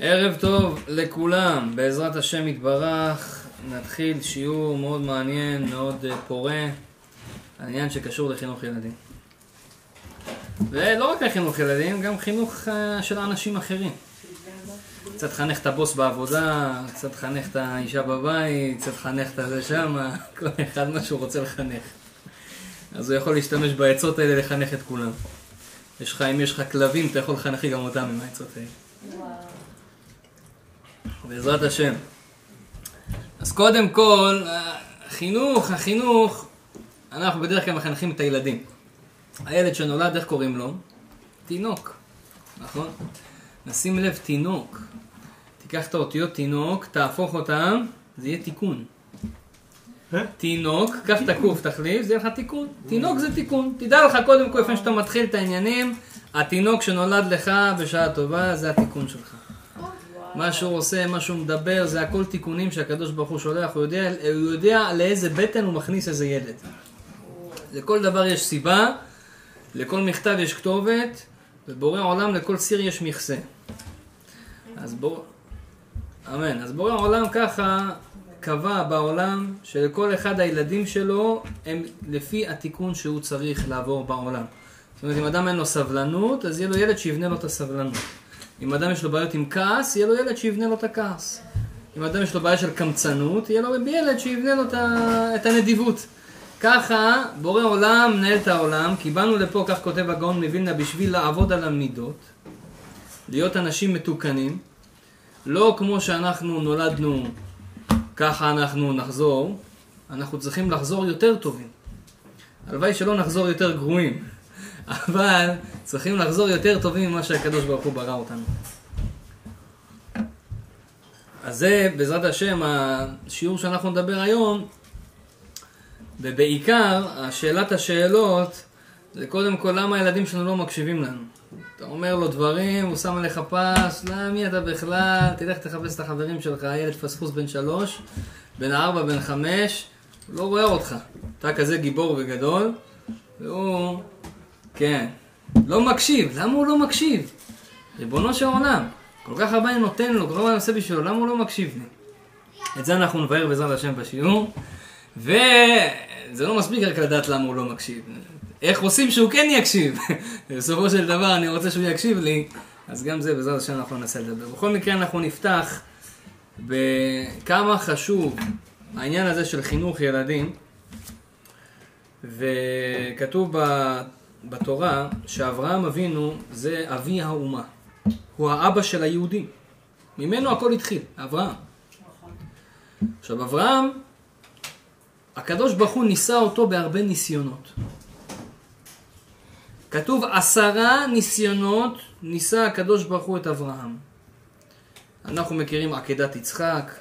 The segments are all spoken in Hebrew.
ערב טוב לכולם, בעזרת השם יתברך, נתחיל שיעור מאוד מעניין, מאוד אה, פורה, העניין שקשור לחינוך ילדים. ולא רק לחינוך ילדים, גם חינוך אה, של אנשים אחרים. קצת חנך את הבוס בעבודה, קצת חנך את האישה בבית, קצת חנך את זה שמה, כל אחד מה שהוא רוצה לחנך. אז הוא יכול להשתמש בעצות האלה לחנך את כולם. יש לך, אם יש לך כלבים, אתה יכול לחנך גם אותם עם העצות האלה. בעזרת השם. אז קודם כל, החינוך, החינוך, אנחנו בדרך כלל מחנכים את הילדים. הילד שנולד, איך קוראים לו? תינוק, נכון? נשים לב, תינוק. תיקח את האותיות תינוק, תהפוך אותם, זה יהיה תיקון. תינוק, קח את הקוף תחליף, זה יהיה לך תיקון. תינוק זה תיקון. תדע לך קודם כל, לפני שאתה מתחיל את העניינים, התינוק שנולד לך בשעה טובה, זה התיקון שלך. מה שהוא עושה, מה שהוא מדבר, זה הכל תיקונים שהקדוש ברוך הוא שולח, הוא יודע, הוא יודע לאיזה בטן הוא מכניס איזה ילד. לכל דבר יש סיבה, לכל מכתב יש כתובת, ובורא עולם לכל סיר יש מכסה. אז בוא... אמן. אז בורא עולם ככה קבע בעולם שלכל אחד הילדים שלו הם לפי התיקון שהוא צריך לעבור בעולם. זאת אומרת, אם אדם אין לו סבלנות, אז יהיה לו ילד שיבנה לו את הסבלנות. אם אדם יש לו בעיות עם כעס, יהיה לו ילד שיבנה לו את הכעס. אם אדם יש לו בעיה של קמצנות, יהיה לו ילד שיבנה לו את הנדיבות. ככה בורא עולם מנהל את העולם, כי באנו לפה, כך כותב הגאון מווילנה, בשביל לעבוד על המידות, להיות אנשים מתוקנים, לא כמו שאנחנו נולדנו, ככה אנחנו נחזור, אנחנו צריכים לחזור יותר טובים. הלוואי שלא נחזור יותר גרועים, אבל צריכים לחזור יותר טובים ממה שהקדוש ברוך הוא ברא אותנו. אז זה בעזרת השם השיעור שאנחנו נדבר היום, ובעיקר השאלת השאלות זה קודם כל למה הילדים שלנו לא מקשיבים לנו. אתה אומר לו דברים, הוא שם עליך פס, לא, מי אתה בכלל, תלך תחפש את החברים שלך, ילד פספוס בן שלוש, בן ארבע, בן חמש, הוא לא רואה אותך. אתה כזה גיבור וגדול, והוא, כן, לא מקשיב. למה הוא לא מקשיב? ריבונו של עולם, כל כך הרבה אני נותן לו, כל כך הרבה אני עושה בשבילו, למה הוא לא מקשיב לי? את זה אנחנו נבהר בעזרת השם בשיעור, וזה לא מספיק רק לדעת למה הוא לא מקשיב. איך עושים שהוא כן יקשיב? בסופו של דבר אני רוצה שהוא יקשיב לי, אז גם זה בעזרת השם אנחנו ננסה לדבר. בכל מקרה אנחנו נפתח בכמה חשוב העניין הזה של חינוך ילדים, וכתוב בתורה שאברהם אבינו זה אבי האומה, הוא האבא של היהודים. ממנו הכל התחיל, אברהם. עכשיו אברהם, הקדוש ברוך הוא ניסה אותו בהרבה ניסיונות. כתוב עשרה ניסיונות ניסה הקדוש ברוך הוא את אברהם. אנחנו מכירים עקדת יצחק,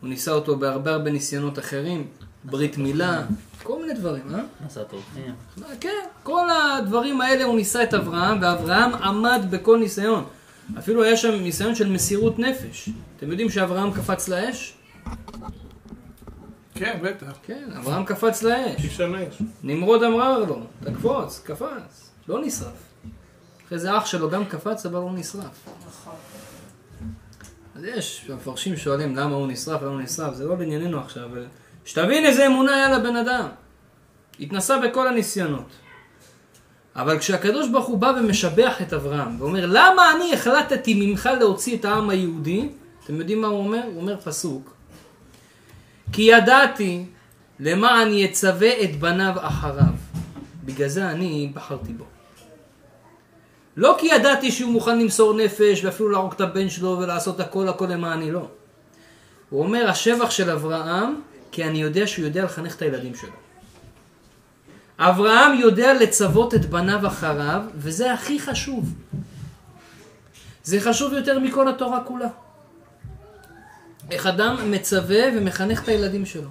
הוא ניסה אותו בהרבה הרבה ניסיונות אחרים, ברית מילה, כל מיני דברים, אה? נסת אורחים. כן, כל הדברים האלה הוא ניסה את אברהם, ואברהם עמד בכל ניסיון. אפילו היה שם ניסיון של מסירות נפש. אתם יודעים שאברהם קפץ לאש? כן, בטח. כן, אברהם קפץ לאש. נמרוד אמר לו, תקפוץ, קפץ. לא נשרף. אחרי זה אח שלו גם קפץ, אבל הוא נשרף. אז יש, המפרשים שואלים למה הוא נשרף, למה הוא נשרף, זה לא בענייננו עכשיו, אבל שתבין איזה אמונה היה לבן אדם. התנסה בכל הניסיונות. אבל כשהקדוש ברוך הוא בא ומשבח את אברהם, ואומר, למה אני החלטתי ממך להוציא את העם היהודי? אתם יודעים מה הוא אומר? הוא אומר פסוק. כי ידעתי למען יצווה את בניו אחריו. בגלל זה אני בחרתי בו. לא כי ידעתי שהוא מוכן למסור נפש ואפילו להרוג את הבן שלו ולעשות הכל הכל למעני, לא. הוא אומר, השבח של אברהם, כי אני יודע שהוא יודע לחנך את הילדים שלו. אברהם יודע לצוות את בניו אחריו, וזה הכי חשוב. זה חשוב יותר מכל התורה כולה. איך אדם מצווה ומחנך את הילדים שלו.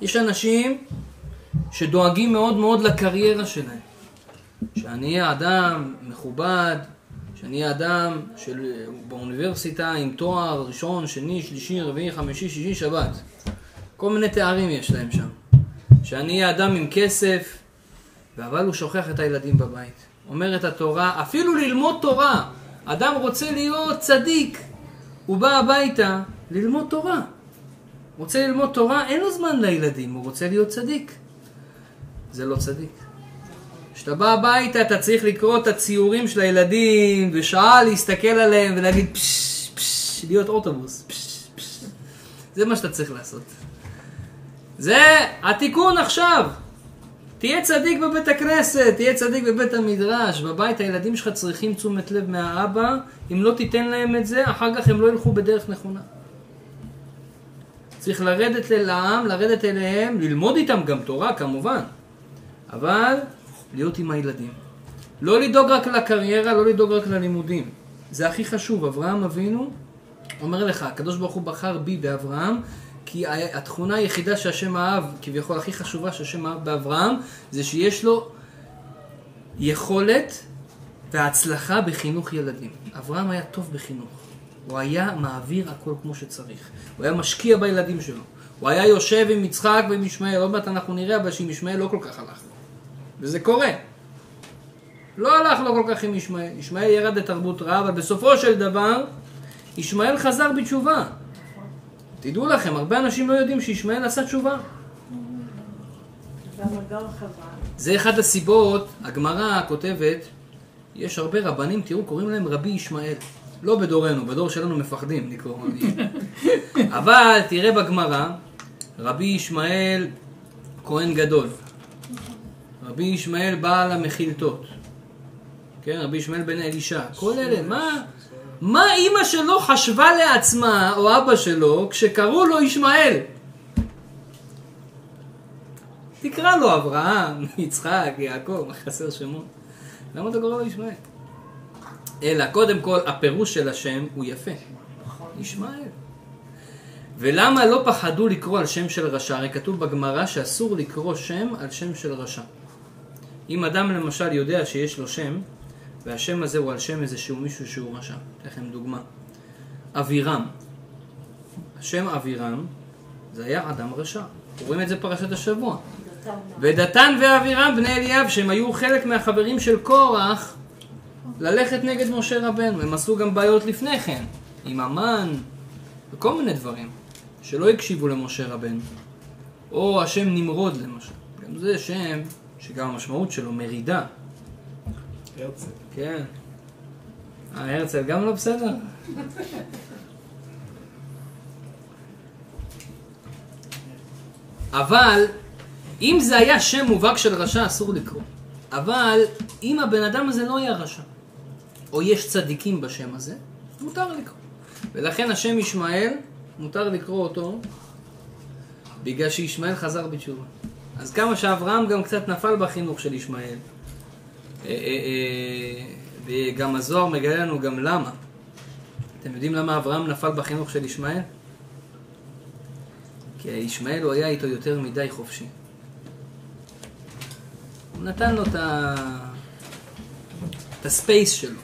יש אנשים שדואגים מאוד מאוד לקריירה שלהם. שאני אהיה אדם מכובד, שאני אהיה אדם של, באוניברסיטה עם תואר ראשון, שני, שלישי, רביעי, חמישי, שישי, שבת. כל מיני תארים יש להם שם. שאני אהיה אדם עם כסף, אבל הוא שוכח את הילדים בבית. אומרת התורה, אפילו ללמוד תורה. אדם רוצה להיות צדיק, הוא בא הביתה ללמוד תורה. רוצה ללמוד תורה, אין לו זמן לילדים, הוא רוצה להיות צדיק. זה לא צדיק. כשאתה בא הביתה אתה צריך לקרוא את הציורים של הילדים, ושעה להסתכל עליהם ולהגיד פשש, פשש, להיות אוטובוס, פשש, פשש. זה מה שאתה צריך לעשות. זה התיקון עכשיו. תהיה צדיק בבית הכנסת, תהיה צדיק בבית המדרש, בבית הילדים שלך צריכים תשומת לב מהאבא, אם לא תיתן להם את זה, אחר כך הם לא ילכו בדרך נכונה. צריך לרדת אל העם, לרדת אליהם, ללמוד איתם גם תורה כמובן, אבל להיות עם הילדים. לא לדאוג רק לקריירה, לא לדאוג רק ללימודים. זה הכי חשוב. אברהם אבינו אומר לך, הקדוש ברוך הוא בחר בי באברהם, כי התכונה היחידה שהשם אהב, כביכול הכי חשובה שהשם אהב באברהם, זה שיש לו יכולת והצלחה בחינוך ילדים. אברהם היה טוב בחינוך. הוא היה מעביר הכל כמו שצריך. הוא היה משקיע בילדים שלו. הוא היה יושב עם יצחק ועם ישמעאל, עוד מעט אנחנו נראה אבל שעם ישמעאל לא כל כך הלך. וזה קורה. לא הלך לו כל כך עם ישמעאל. ישמעאל ירד לתרבות רעה, אבל בסופו של דבר, ישמעאל חזר בתשובה. תדעו לכם, הרבה אנשים לא יודעים שישמעאל עשה תשובה. זה אחת הסיבות, הגמרא כותבת, יש הרבה רבנים, תראו, קוראים להם רבי ישמעאל. לא בדורנו, בדור שלנו מפחדים לקרוא רבי. אבל תראה בגמרא, רבי ישמעאל כהן גדול. רבי ישמעאל בעל המחילתות. כן, רבי ישמעאל בן אלישע. כל אלה, מה, מה אימא שלו חשבה לעצמה, או אבא שלו, כשקראו לו ישמעאל? תקרא לו אברהם, יצחק, יעקב, חסר שמות? למה אתה קורא לו ישמעאל? אלא קודם כל הפירוש של השם הוא יפה. ישמעאל. ולמה לא פחדו לקרוא על שם של רשע? הרי כתוב בגמרא שאסור לקרוא שם על שם של רשע. אם אדם למשל יודע שיש לו שם, והשם הזה הוא על שם איזשהו מישהו שהוא רשע. אתן לכם דוגמה. אבירם. השם אבירם זה היה אדם רשע. רואים את זה פרשת השבוע. ודתן ואבירם בני אליאב שהם היו חלק מהחברים של קורח ללכת נגד משה רבנו. הם עשו גם בעיות לפני כן, עם המן וכל מיני דברים שלא הקשיבו למשה רבנו. או השם נמרוד למשל. גם זה שם שגם המשמעות שלו מרידה. הרצל. כן. אה, הרצל גם לא בסדר? אבל אם זה היה שם מובהק של רשע אסור לקרוא. אבל אם הבן אדם הזה לא היה רשע, או יש צדיקים בשם הזה, מותר לקרוא. ולכן השם ישמעאל, מותר לקרוא אותו בגלל שישמעאל חזר בתשובה. אז כמה שאברהם גם קצת נפל בחינוך של ישמעאל. אה, אה, אה, וגם הזוהר מגלה לנו גם למה. אתם יודעים למה אברהם נפל בחינוך של ישמעאל? כי ישמעאל הוא היה איתו יותר מדי חופשי. הוא נתן לו את, ה... את הספייס שלו.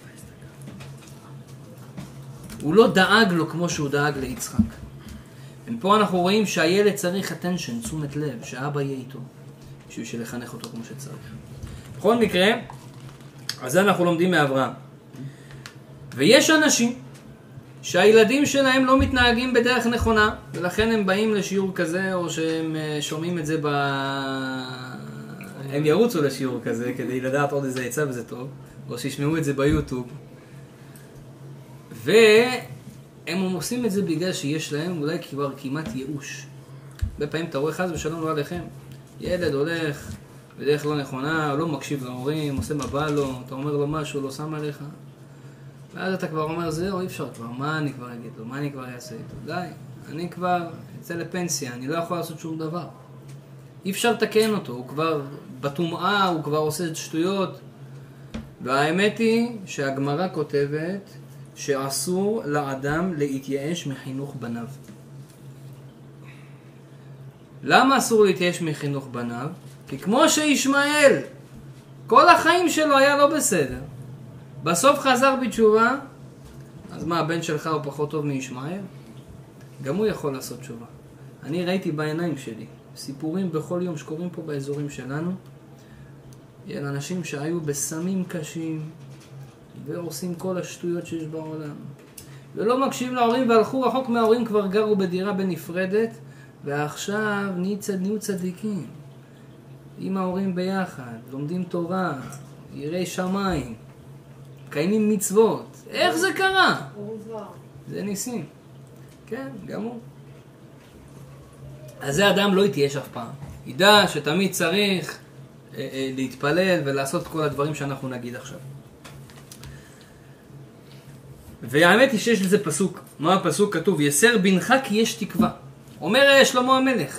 הוא לא דאג לו כמו שהוא דאג ליצחק. ופה אנחנו רואים שהילד צריך attention, תשומת לב, שאבא יהיה איתו, בשביל לחנך אותו כמו שצריך. בכל מקרה, אז זה אנחנו לומדים מאברהם. ויש אנשים שהילדים שלהם לא מתנהגים בדרך נכונה, ולכן הם באים לשיעור כזה, או שהם אה, שומעים את זה ב... הם ירוצו לשיעור כזה כדי לדעת עוד איזה עצה וזה טוב, או שישמעו את זה ביוטיוב. והם עושים את זה בגלל שיש להם אולי כבר כמעט ייאוש. הרבה פעמים אתה רואה חס ושלום לא עליכם. ילד הולך בדרך לא נכונה, לא מקשיב להורים, עושה מה בא לו, אתה אומר לו משהו, לא שם עליך. ואז אתה כבר אומר, זהו, אי אפשר כבר, מה אני כבר אגיד לו, מה אני כבר אעשה איתו? די, אני כבר אצא לפנסיה, אני לא יכול לעשות שום דבר. אי אפשר לתקן אותו, הוא כבר בטומאה, הוא כבר עושה שטויות. והאמת היא שהגמרא כותבת שאסור לאדם להתייאש מחינוך בניו. למה אסור להתייאש מחינוך בניו? כי כמו שישמעאל, כל החיים שלו היה לא בסדר. בסוף חזר בתשובה, אז מה, הבן שלך הוא פחות טוב מישמעאל? גם הוא יכול לעשות תשובה. אני ראיתי בעיניים שלי סיפורים בכל יום שקורים פה באזורים שלנו. אל אנשים שהיו בסמים קשים ועושים כל השטויות שיש בעולם. ולא מקשיבים להורים והלכו רחוק מההורים, כבר גרו בדירה בנפרדת, ועכשיו נהיו צדיקים. עם ההורים ביחד, לומדים תורה, יראי שמיים, מקיימים מצוות. איך זה קרה? זה ניסים. כן, גם הוא. אז זה אדם לא יתייש אף פעם. ידע שתמיד צריך אה, אה, להתפלל ולעשות כל הדברים שאנחנו נגיד עכשיו. והאמת היא שיש לזה פסוק. מה הפסוק? כתוב, יסר בנך כי יש תקווה. אומר אה, שלמה המלך,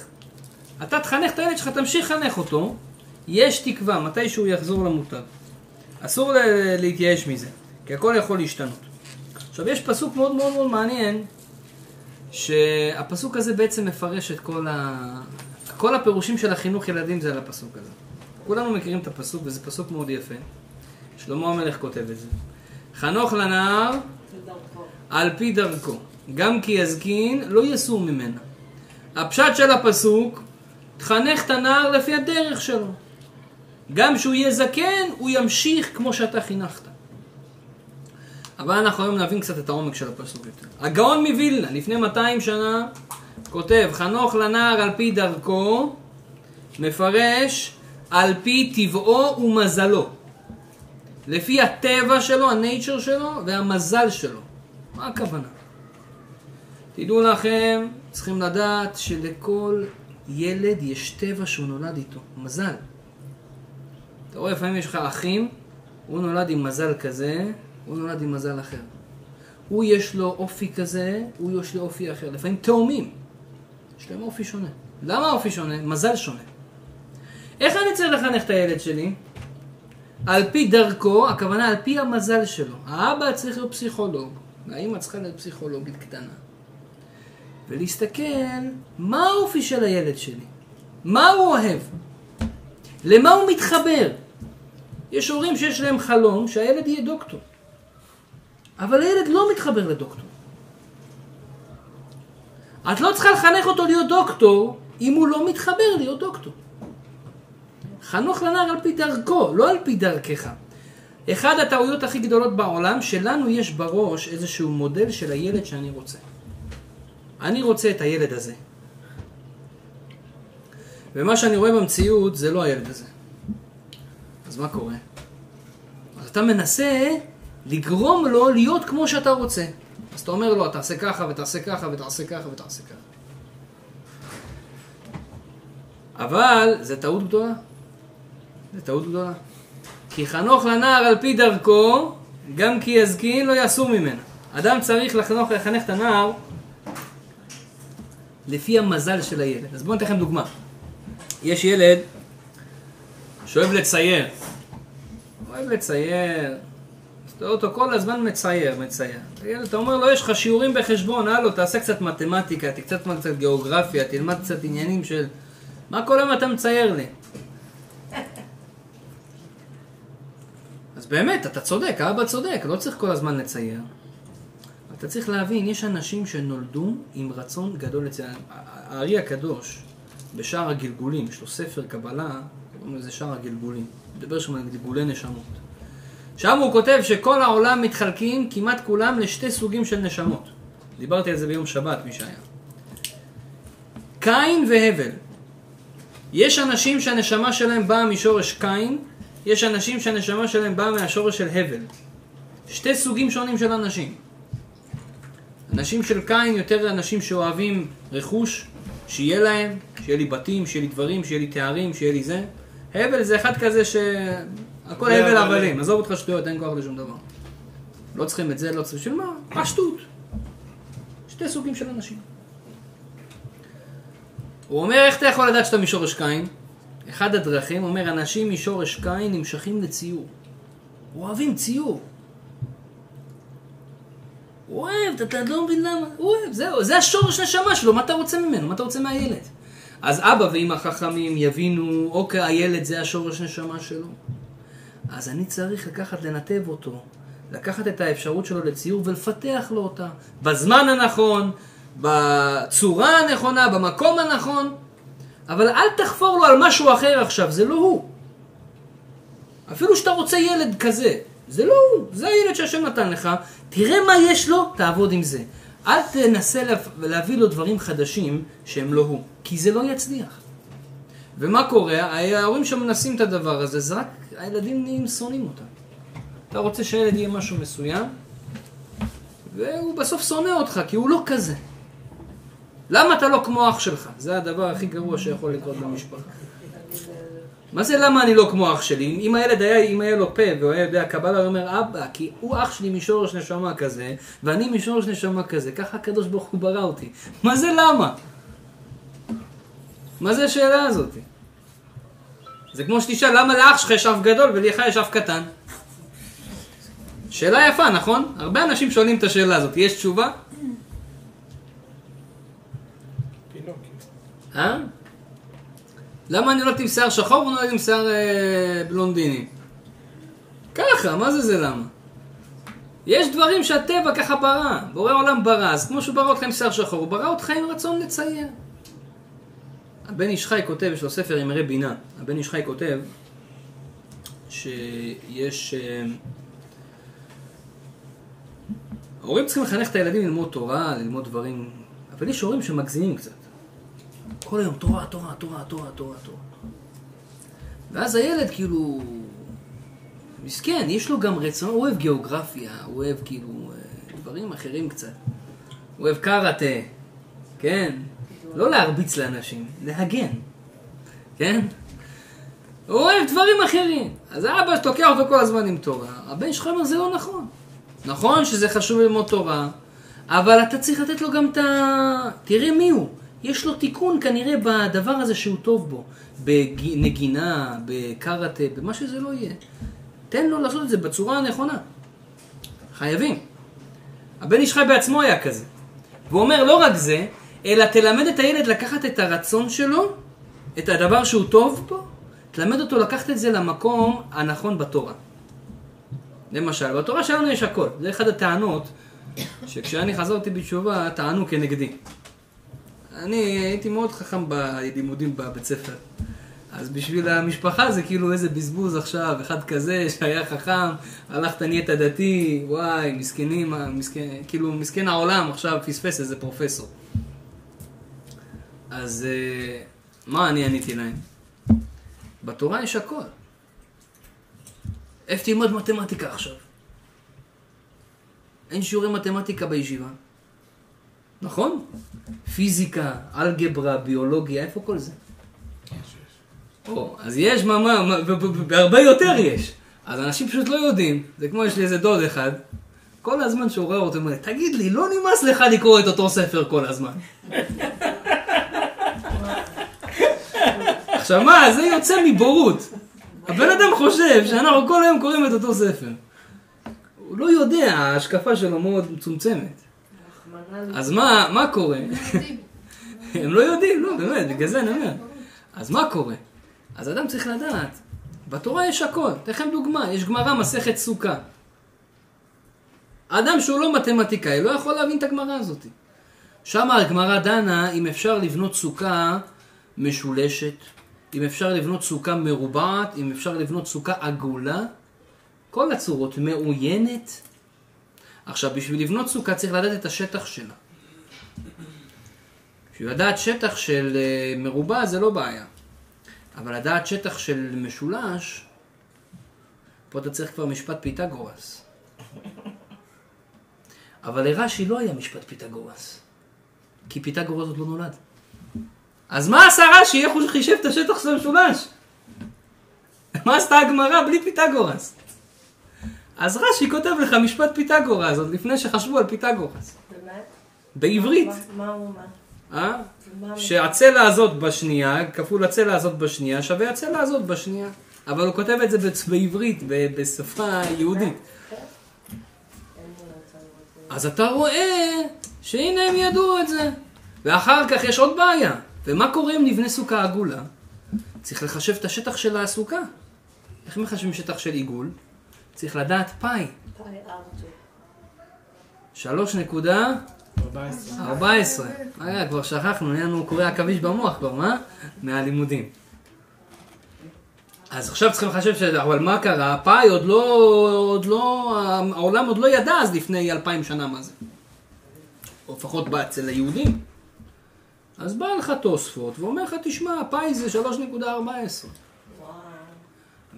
אתה תחנך את הילד שלך, תמשיך לחנך אותו, יש תקווה, מתי שהוא יחזור למוטב. אסור להתייאש מזה, כי הכל יכול להשתנות. עכשיו יש פסוק מאוד מאוד מאוד מעניין, שהפסוק הזה בעצם מפרש את כל ה... כל הפירושים של החינוך ילדים זה על הפסוק הזה. כולנו מכירים את הפסוק, וזה פסוק מאוד יפה. שלמה המלך כותב את זה. חנוך לנער על פי דרכו, גם כי יזקין לא יסור ממנה. הפשט של הפסוק, תחנך את הנער לפי הדרך שלו. גם כשהוא יהיה זקן, הוא ימשיך כמו שאתה חינכת. אבל אנחנו היום נבין קצת את העומק של הפסוק יותר. הגאון מווילנה, לפני 200 שנה, כותב, חנוך לנער על פי דרכו, מפרש על פי טבעו ומזלו. לפי הטבע שלו, הנייצ'ר שלו והמזל שלו. מה הכוונה? תדעו לכם, צריכים לדעת שלכל ילד יש טבע שהוא נולד איתו, מזל. אתה רואה, לפעמים יש לך אחים, הוא נולד עם מזל כזה, הוא נולד עם מזל אחר. הוא יש לו אופי כזה, הוא יש לו אופי אחר. לפעמים תאומים, יש להם אופי שונה. למה אופי שונה? מזל שונה. איך אני צריך לחנך את הילד שלי? על פי דרכו, הכוונה על פי המזל שלו. האבא צריך להיות פסיכולוג, והאמא צריכה להיות פסיכולוגית קטנה. ולהסתכל מה האופי של הילד שלי, מה הוא אוהב, למה הוא מתחבר. יש הורים שיש להם חלום שהילד יהיה דוקטור, אבל הילד לא מתחבר לדוקטור. את לא צריכה לחנך אותו להיות דוקטור אם הוא לא מתחבר להיות דוקטור. חנוך לנער על פי דרכו, לא על פי דרכך. אחד הטעויות הכי גדולות בעולם, שלנו יש בראש איזשהו מודל של הילד שאני רוצה. אני רוצה את הילד הזה. ומה שאני רואה במציאות זה לא הילד הזה. אז מה קורה? אז אתה מנסה לגרום לו להיות כמו שאתה רוצה. אז אתה אומר לו, תעשה ככה ותעשה ככה ותעשה ככה ותעשה ככה. אבל זה טעות גדולה. זה טעות גדולה. כי חנוך לנער על פי דרכו, גם כי יזקין לא יסור ממנה. אדם צריך לחנוך, לחנך את הנער לפי המזל של הילד. אז בואו ניתן לכם דוגמה. יש ילד שאוהב לצייר. אוהב לצייר. אתה רואה אותו כל הזמן מצייר, מצייר. ילד, אתה אומר לו, יש לך שיעורים בחשבון, הלו, תעשה קצת מתמטיקה, תקצת קצת גיאוגרפיה, תלמד קצת עניינים של... מה כל היום אתה מצייר לי? באמת, אתה צודק, האבא צודק, לא צריך כל הזמן לצייר. אתה צריך להבין, יש אנשים שנולדו עם רצון גדול לצייר. הארי הקדוש, בשער הגלגולים, יש לו ספר קבלה, קוראים לזה שער הגלגולים. מדבר שם על גלגולי נשמות. שם הוא כותב שכל העולם מתחלקים כמעט כולם לשתי סוגים של נשמות. דיברתי על זה ביום שבת, מי שהיה. קין והבל. יש אנשים שהנשמה שלהם באה משורש קין, יש אנשים שהנשמה שלהם באה מהשורש של הבל. שתי סוגים שונים של אנשים. אנשים של קין יותר אנשים שאוהבים רכוש, שיהיה להם, שיהיה לי בתים, שיהיה לי דברים, שיהיה לי תארים, שיהיה לי זה. הבל זה אחד כזה ש... הכל הבל הבלים, עזוב אותך שטויות, אין כוח לשום דבר. לא צריכים את זה, לא צריכים... בשביל מה? פשטות. שתי סוגים של אנשים. הוא אומר, איך אתה יכול לדעת שאתה משורש קין? אחד הדרכים, אומר, אנשים משורש קין נמשכים לציור. אוהבים ציור. הוא אוהב, אתה לא מבין למה, הוא אוהב, זהו, זה השורש נשמה שלו, מה אתה רוצה ממנו? מה אתה רוצה מהילד? אז אבא ואמא חכמים יבינו, אוקיי, הילד זה השורש נשמה שלו. אז אני צריך לקחת, לנתב אותו, לקחת את האפשרות שלו לציור ולפתח לו אותה, בזמן הנכון, בצורה הנכונה, במקום הנכון, אבל אל תחפור לו על משהו אחר עכשיו, זה לא הוא. אפילו שאתה רוצה ילד כזה, זה לא הוא, זה הילד שהשם נתן לך, תראה מה יש לו, תעבוד עם זה. אל תנסה לה- להביא לו דברים חדשים שהם לא הוא, כי זה לא יצליח. ומה קורה? ההורים שמנסים את הדבר הזה, זה רק הילדים נהיים שונאים אותם. אתה רוצה שהילד יהיה משהו מסוים, והוא בסוף שונא אותך, כי הוא לא כזה. למה אתה לא כמו אח שלך? זה הדבר הכי גרוע שיכול לקרות במשפחה. מה זה למה אני לא כמו אח שלי? אם הילד היה, אם היה לו פה והוא היה יודע קבלה, הוא אומר אבא, כי הוא אח שלי משורש נשמה כזה, ואני משורש נשמה כזה, ככה הקדוש ברוך הוא ברא אותי. מה זה למה? מה זה השאלה הזאת? זה כמו שתשאל למה לאח שלך יש אף גדול ולך יש אף קטן. שאלה יפה, נכון? הרבה אנשים שואלים את השאלה הזאת. יש תשובה? אה? למה אני נולד עם שיער שחור ונולד עם שיער אה, בלונדיני? ככה, מה זה זה למה? יש דברים שהטבע ככה ברא, בורא עולם ברא, אז כמו שהוא ברא אותך עם שיער שחור, הוא ברא אותך עם רצון לצייר. הבן איש חי כותב, יש לו ספר עם הרי בינה, הבן איש חי כותב שיש... אה, ההורים צריכים לחנך את הילדים ללמוד תורה, ללמוד דברים, אבל יש הורים שמגזימים קצת. כל היום תורה, תורה, תורה, תורה, תורה, תורה. ואז הילד כאילו... מסכן, יש לו גם רצון, הוא אוהב גיאוגרפיה, הוא אוהב כאילו אה, דברים אחרים קצת. הוא אוהב קראטה, כן? לא להרביץ לאנשים, להגן, כן? הוא אוהב דברים אחרים. אז האבא תוקע אותו כל הזמן עם תורה. הבן שלך אומר, זה לא נכון. נכון שזה חשוב ללמוד תורה, אבל אתה צריך לתת לו גם את ה... תראה מי הוא. יש לו תיקון כנראה בדבר הזה שהוא טוב בו. בנגינה, בקראטה, במה שזה לא יהיה. תן לו לעשות את זה בצורה הנכונה. חייבים. הבן איש חי בעצמו היה כזה. והוא אומר לא רק זה, אלא תלמד את הילד לקחת את הרצון שלו, את הדבר שהוא טוב בו, תלמד אותו לקחת את זה למקום הנכון בתורה. למשל, בתורה שלנו יש הכל. זה אחד הטענות שכשאני חזרתי בתשובה, טענו כנגדי. אני הייתי מאוד חכם בלימודים בבית ספר. אז בשביל המשפחה זה כאילו איזה בזבוז עכשיו, אחד כזה שהיה חכם, הלכת נהיית דתי, וואי, מסכנים, מסכן, כאילו מסכן העולם עכשיו פספס איזה פרופסור. אז אה, מה אני עניתי להם? בתורה יש הכל. איפה תלמד מתמטיקה עכשיו? אין שיעורי מתמטיקה בישיבה. נכון? פיזיקה, אלגברה, ביולוגיה, איפה כל זה? או, אז יש ממש, והרבה יותר יש. אז אנשים פשוט לא יודעים. זה כמו יש לי איזה דוד אחד, כל הזמן שהוא רואה אותו, הוא אומר, תגיד לי, לא נמאס לך לקרוא את אותו ספר כל הזמן. עכשיו מה, זה יוצא מבורות. הבן אדם חושב שאנחנו כל היום קוראים את אותו ספר. הוא לא יודע, ההשקפה שלו מאוד מצומצמת. אז מה, מה קורה? הם לא יודעים, לא, באמת, בגלל זה אני אומר. אז מה קורה? אז אדם צריך לדעת, בתורה יש הכל. אתן לכם דוגמה, יש גמרא מסכת סוכה. אדם שהוא לא מתמטיקאי לא יכול להבין את הגמרא הזאת. שם הגמרא דנה אם אפשר לבנות סוכה משולשת, אם אפשר לבנות סוכה מרובעת, אם אפשר לבנות סוכה עגולה, כל הצורות, מעוינת. עכשיו, בשביל לבנות סוכה צריך לדעת את השטח שלה. בשביל לדעת שטח של אה, מרובע זה לא בעיה. אבל לדעת שטח של משולש, פה אתה צריך כבר משפט פיתגורס. אבל לרש"י לא היה משפט פיתגורס. כי פיתגורס עוד לא נולד. אז מה עשה רש"י? איך הוא חישב את השטח של המשולש? מה עשתה הגמרא בלי פיתגורס? אז רש"י כותב לך משפט פיתגורס, עוד לפני שחשבו על פיתגורס. באמת? בעברית. מה- הוא אומר? אה? שהצלע הזאת בשנייה, כפול הצלע הזאת בשנייה, שווה הצלע הזאת בשנייה. אבל הוא כותב את זה בעברית, בשפה יהודית. אז אתה רואה שהנה הם ידעו את זה. ואחר כך יש עוד בעיה. ומה קורה אם נבנה סוכה עגולה? צריך לחשב את השטח של הסוכה. איך מחשבים שטח של עיגול? צריך לדעת פאי. שלוש נקודה 14. 14. אה, כבר שכחנו, נהיה לנו קורי עכביש במוח כבר, מה? מהלימודים. אז עכשיו צריכים לחשב ש... אבל מה קרה? פאי עוד לא, עוד לא, העולם עוד לא ידע אז לפני אלפיים שנה מה זה. או לפחות בא אצל היהודים. אז בא לך תוספות ואומר לך, תשמע, פאי זה 3.14.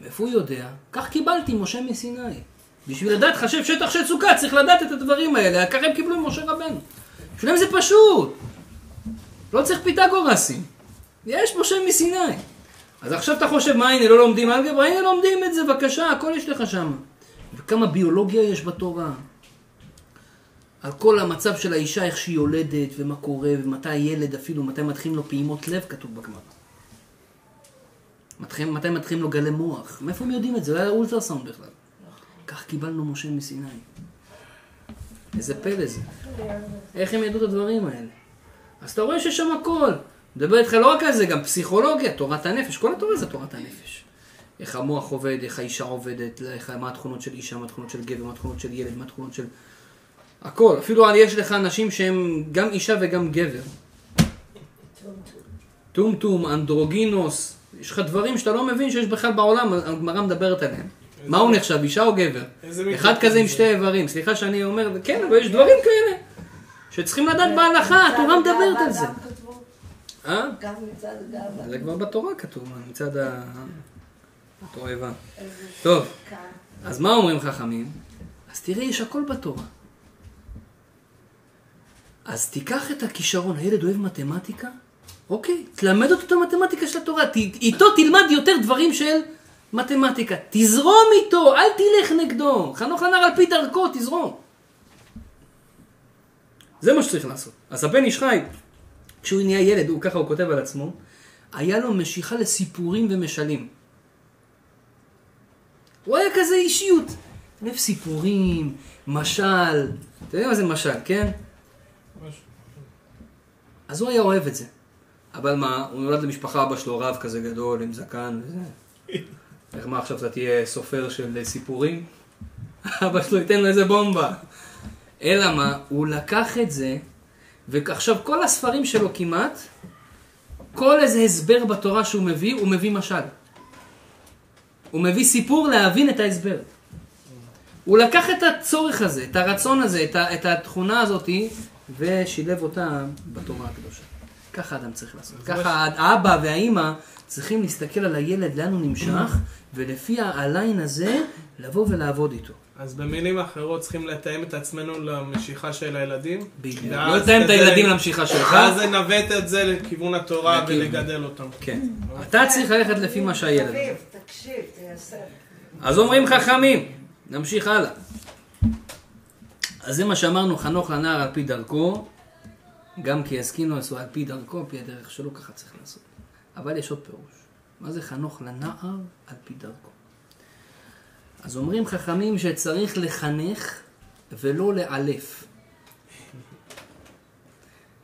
מאיפה הוא יודע? כך קיבלתי משה מסיני. בשביל לדעת חשב שטח של סוכה, צריך לדעת את הדברים האלה, ככה הם קיבלו ממשה רבנו. בשבילם זה פשוט. לא צריך פיתגורסים. יש משה מסיני. אז עכשיו אתה חושב, מה הנה, לא לומדים אלגברה? הנה לומדים את זה, בבקשה, הכל יש לך שם. וכמה ביולוגיה יש בתורה. על כל המצב של האישה, איך שהיא יולדת, ומה קורה, ומתי הילד אפילו, מתי מתחילים לו פעימות לב, כתוב בגמרא. מתי, מתי מתחילים לו גלי מוח? מאיפה הם יודעים את זה? לא היה אולטרסאונד בכלל. כך קיבלנו משה מסיני. איזה פלא זה. איך הם ידעו את הדברים האלה? אז אתה רואה שיש שם הכל. מדבר איתך לא רק על זה, גם פסיכולוגיה, תורת הנפש. כל התורה זה תורת הנפש. איך המוח עובד, איך האישה עובדת, איך, מה התכונות של אישה, מה התכונות של גבר, מה התכונות של ילד, מה התכונות של... הכל. אפילו יש לך אנשים שהם גם אישה וגם גבר. טומטום, אנדרוגינוס, יש לך דברים שאתה לא מבין שיש בכלל בעולם, הגמרא מדברת עליהם. מה הוא נחשב, אישה או גבר? אחד כזה עם? שתי איברים. סליחה שאני אומר, כן, אבל יש דברים כאלה. שצריכים לדעת בהלכה, התורה מדברת על זה. אה? גם מצד הגאווה. זה כבר בתורה כתוב, מצד ה... התועבה. איזה טוב. אז מה אומרים חכמים? אז תראה, יש הכל בתורה. אז תיקח את הכישרון, הילד אוהב מתמטיקה? אוקיי, תלמד אותו את המתמטיקה של התורה, ת, איתו תלמד יותר דברים של מתמטיקה. תזרום איתו, אל תלך נגדו. חנוך לנער על פי דרכו, תזרום. זה מה שצריך לעשות. אז הבן איש חי, כשהוא נהיה ילד, הוא ככה הוא כותב על עצמו, היה לו משיכה לסיפורים ומשלים. הוא היה כזה אישיות. אוהב סיפורים, משל, אתה יודע מה זה משל, כן? אז הוא היה אוהב את זה. אבל מה, הוא נולד למשפחה, אבא שלו רב כזה גדול, עם זקן וזה. איך מה עכשיו אתה תהיה סופר של סיפורים? אבא שלו ייתן לו איזה בומבה. אלא מה, הוא לקח את זה, ועכשיו כל הספרים שלו כמעט, כל איזה הסבר בתורה שהוא מביא, הוא מביא משל. הוא מביא סיפור להבין את ההסבר. הוא לקח את הצורך הזה, את הרצון הזה, את התכונה הזאתי, ושילב אותה בתורה הקדושה. ככה אדם צריך לעשות. אז ככה האבא והאימא צריכים להסתכל על הילד, לאן הוא נמשך, ולפי הליין הזה, לבוא ולעבוד איתו. אז במילים אחרות צריכים לתאם את עצמנו למשיכה של הילדים. בדיוק. לא לתאם את הילדים למשיכה שלך. ואז ננווט את זה לכיוון התורה. ולגדל אותם. כן. אתה צריך ללכת לפי מה שהילד. תקשיב, תקשיב, תיישם. אז אומרים חכמים, נמשיך הלאה. אז זה מה שאמרנו, חנוך לנער על פי דרכו, גם כי יזקינו עשו על פי דרכו, על פי הדרך שלו, ככה צריך לעשות. אבל יש עוד פירוש. מה זה חנוך לנער על פי דרכו? אז אומרים חכמים שצריך לחנך ולא לאלף.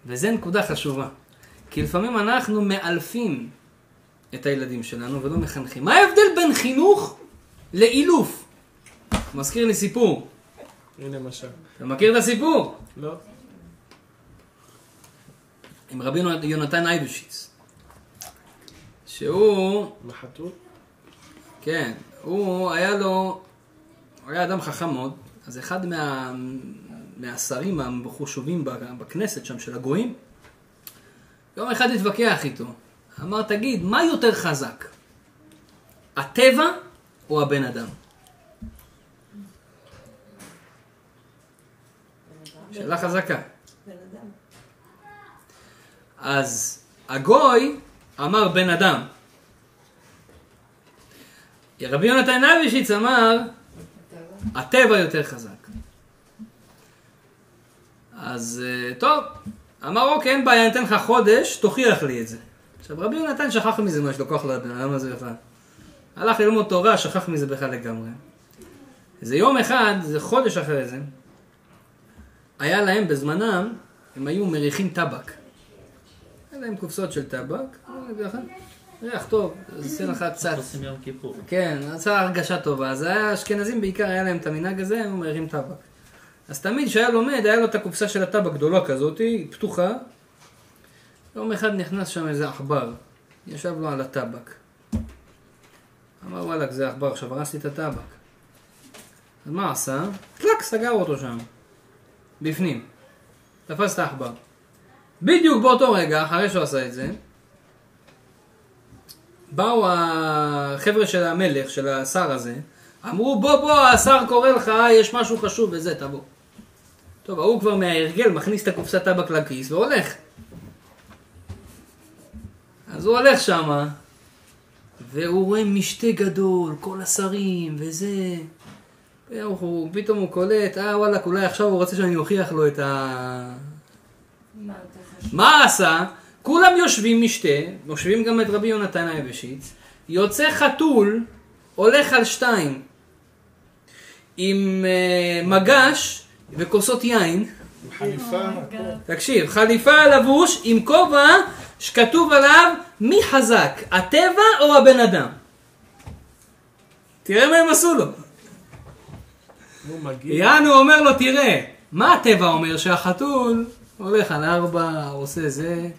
וזו נקודה חשובה. כי לפעמים אנחנו מאלפים את הילדים שלנו ולא מחנכים. מה ההבדל בין חינוך לאילוף? מזכיר לי סיפור. הנה משל. אתה מכיר את הסיפור? לא? עם רבי יונתן אייבשיץ. שהוא, מחתול? כן, הוא היה לו, הוא היה אדם חכם מאוד, אז אחד מה, מהשרים המחושבים בכנסת שם של הגויים, יום אחד התווכח איתו. אמר, תגיד, מה יותר חזק? הטבע או הבן אדם? שאלה חזקה. אז הגוי אמר בן אדם. רבי יונתן אבישיץ אמר, הטבע יותר חזק. אז אה, טוב, אמר אוקיי, אין בעיה, אני אתן לך חודש, תוכיח לי את זה. עכשיו רבי יונתן שכח מזה מה יש לו כוח לבן אדם הזה בכלל. הלך ללמוד תורה, שכח מזה בכלל לגמרי. איזה יום אחד, זה חודש אחרי זה, היה להם בזמנם, הם היו מריחים טבק. היה להם קופסאות של טבק, ריח טוב, עושה לך קצת, עושים יום כיפור. כן, עשה הרגשה טובה. אז היה אשכנזים בעיקר, היה להם את המנהג הזה, הם מריחים טבק. אז תמיד כשהיה לומד, היה לו את הקופסה של הטבק גדולה כזאת, פתוחה. יום אחד נכנס שם איזה עכבר, ישב לו על הטבק. אמר וואלכ, זה עכבר, עכשיו הרסתי את הטבק. אז מה עשה? טלק, סגר אותו שם. בפנים. תפס את העכבר. בדיוק באותו רגע, אחרי שהוא עשה את זה, באו החבר'ה של המלך, של השר הזה, אמרו בוא בוא, השר קורא לך, יש משהו חשוב וזה, תבוא. טוב, ההוא כבר מההרגל מכניס את הקופסת טבק לכיס והולך. אז הוא הולך שמה, והוא רואה משתה גדול, כל השרים וזה. והוא, פתאום הוא קולט, אה וואלכ, אולי עכשיו הוא רוצה שאני אוכיח לו את ה... מה עשה? כולם יושבים משתה, יושבים גם את רבי יונתן היבשיץ, יוצא חתול, הולך על שתיים, עם uh, מגש וכוסות יין, חליפה, תקשיב, חליפה לבוש עם כובע שכתוב עליו מי חזק, הטבע או הבן אדם. תראה מה הם עשו לו. הוא מגיע. יענו אומר לו, תראה, מה הטבע אומר? שהחתול הולך על ארבע, עושה זה.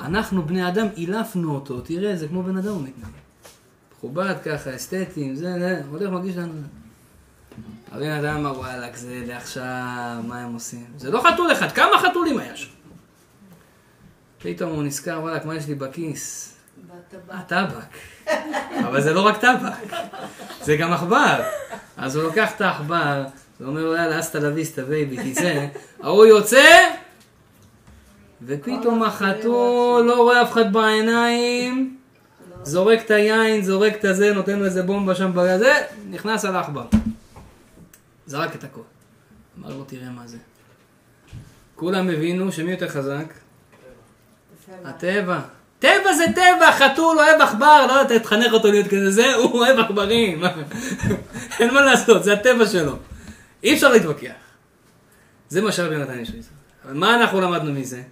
אנחנו בני אדם, אילפנו אותו, תראה, זה כמו בן אדם הוא מתנהג. מכובד ככה, אסתטי, זה, זה, הולך מרגיש לנו. הבן אדם אמר, וואלכ, זה לעכשיו, מה הם עושים? זה לא חתול אחד, כמה חתולים היה שם? פתאום הוא נזכר, וואלכ, מה יש לי בכיס? הטבק. אבל זה לא רק טבק, זה גם עכבר. אז הוא לוקח את העכבר, ואומר יאללה, hasta la vista baby, תצא. ההוא יוצא, ופתאום החתול לא רואה אף אחד בעיניים, זורק את היין, זורק את הזה, נותן לו איזה בומבה שם בזה, נכנס על העכבר. זרק את הכל. אמר לו, תראה מה זה. כולם הבינו שמי יותר חזק? הטבע. טבע זה טבע, חתול אוהב עכבר, לא יודע, תחנך אותו להיות כזה, זה, הוא אוהב עכברים. אין מה לעשות, זה הטבע שלו. אי אפשר להתווכח. זה מה שרבי נתן יש. אבל מה אנחנו למדנו מזה?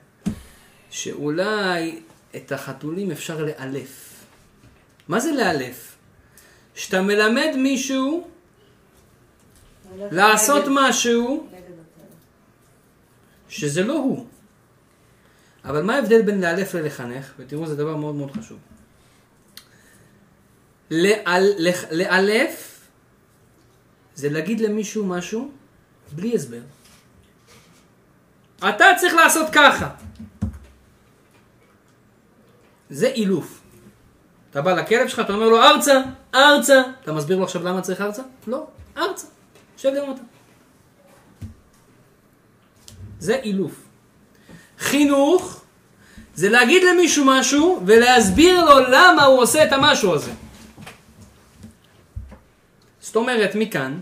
שאולי את החתולים אפשר לאלף. מה זה לאלף? שאתה מלמד מישהו לעשות משהו. שזה לא הוא. אבל מה ההבדל בין לאלף ללחנך? ותראו, זה דבר מאוד מאוד חשוב. לאל- לאלף זה להגיד למישהו משהו בלי הסבר. אתה צריך לעשות ככה. זה אילוף. אתה בא לכלב שלך, אתה אומר לו ארצה, ארצה. אתה מסביר לו עכשיו למה צריך ארצה? לא, ארצה. שב גם אתה. זה אילוף. חינוך זה להגיד למישהו משהו ולהסביר לו למה הוא עושה את המשהו הזה. זאת אומרת, מכאן,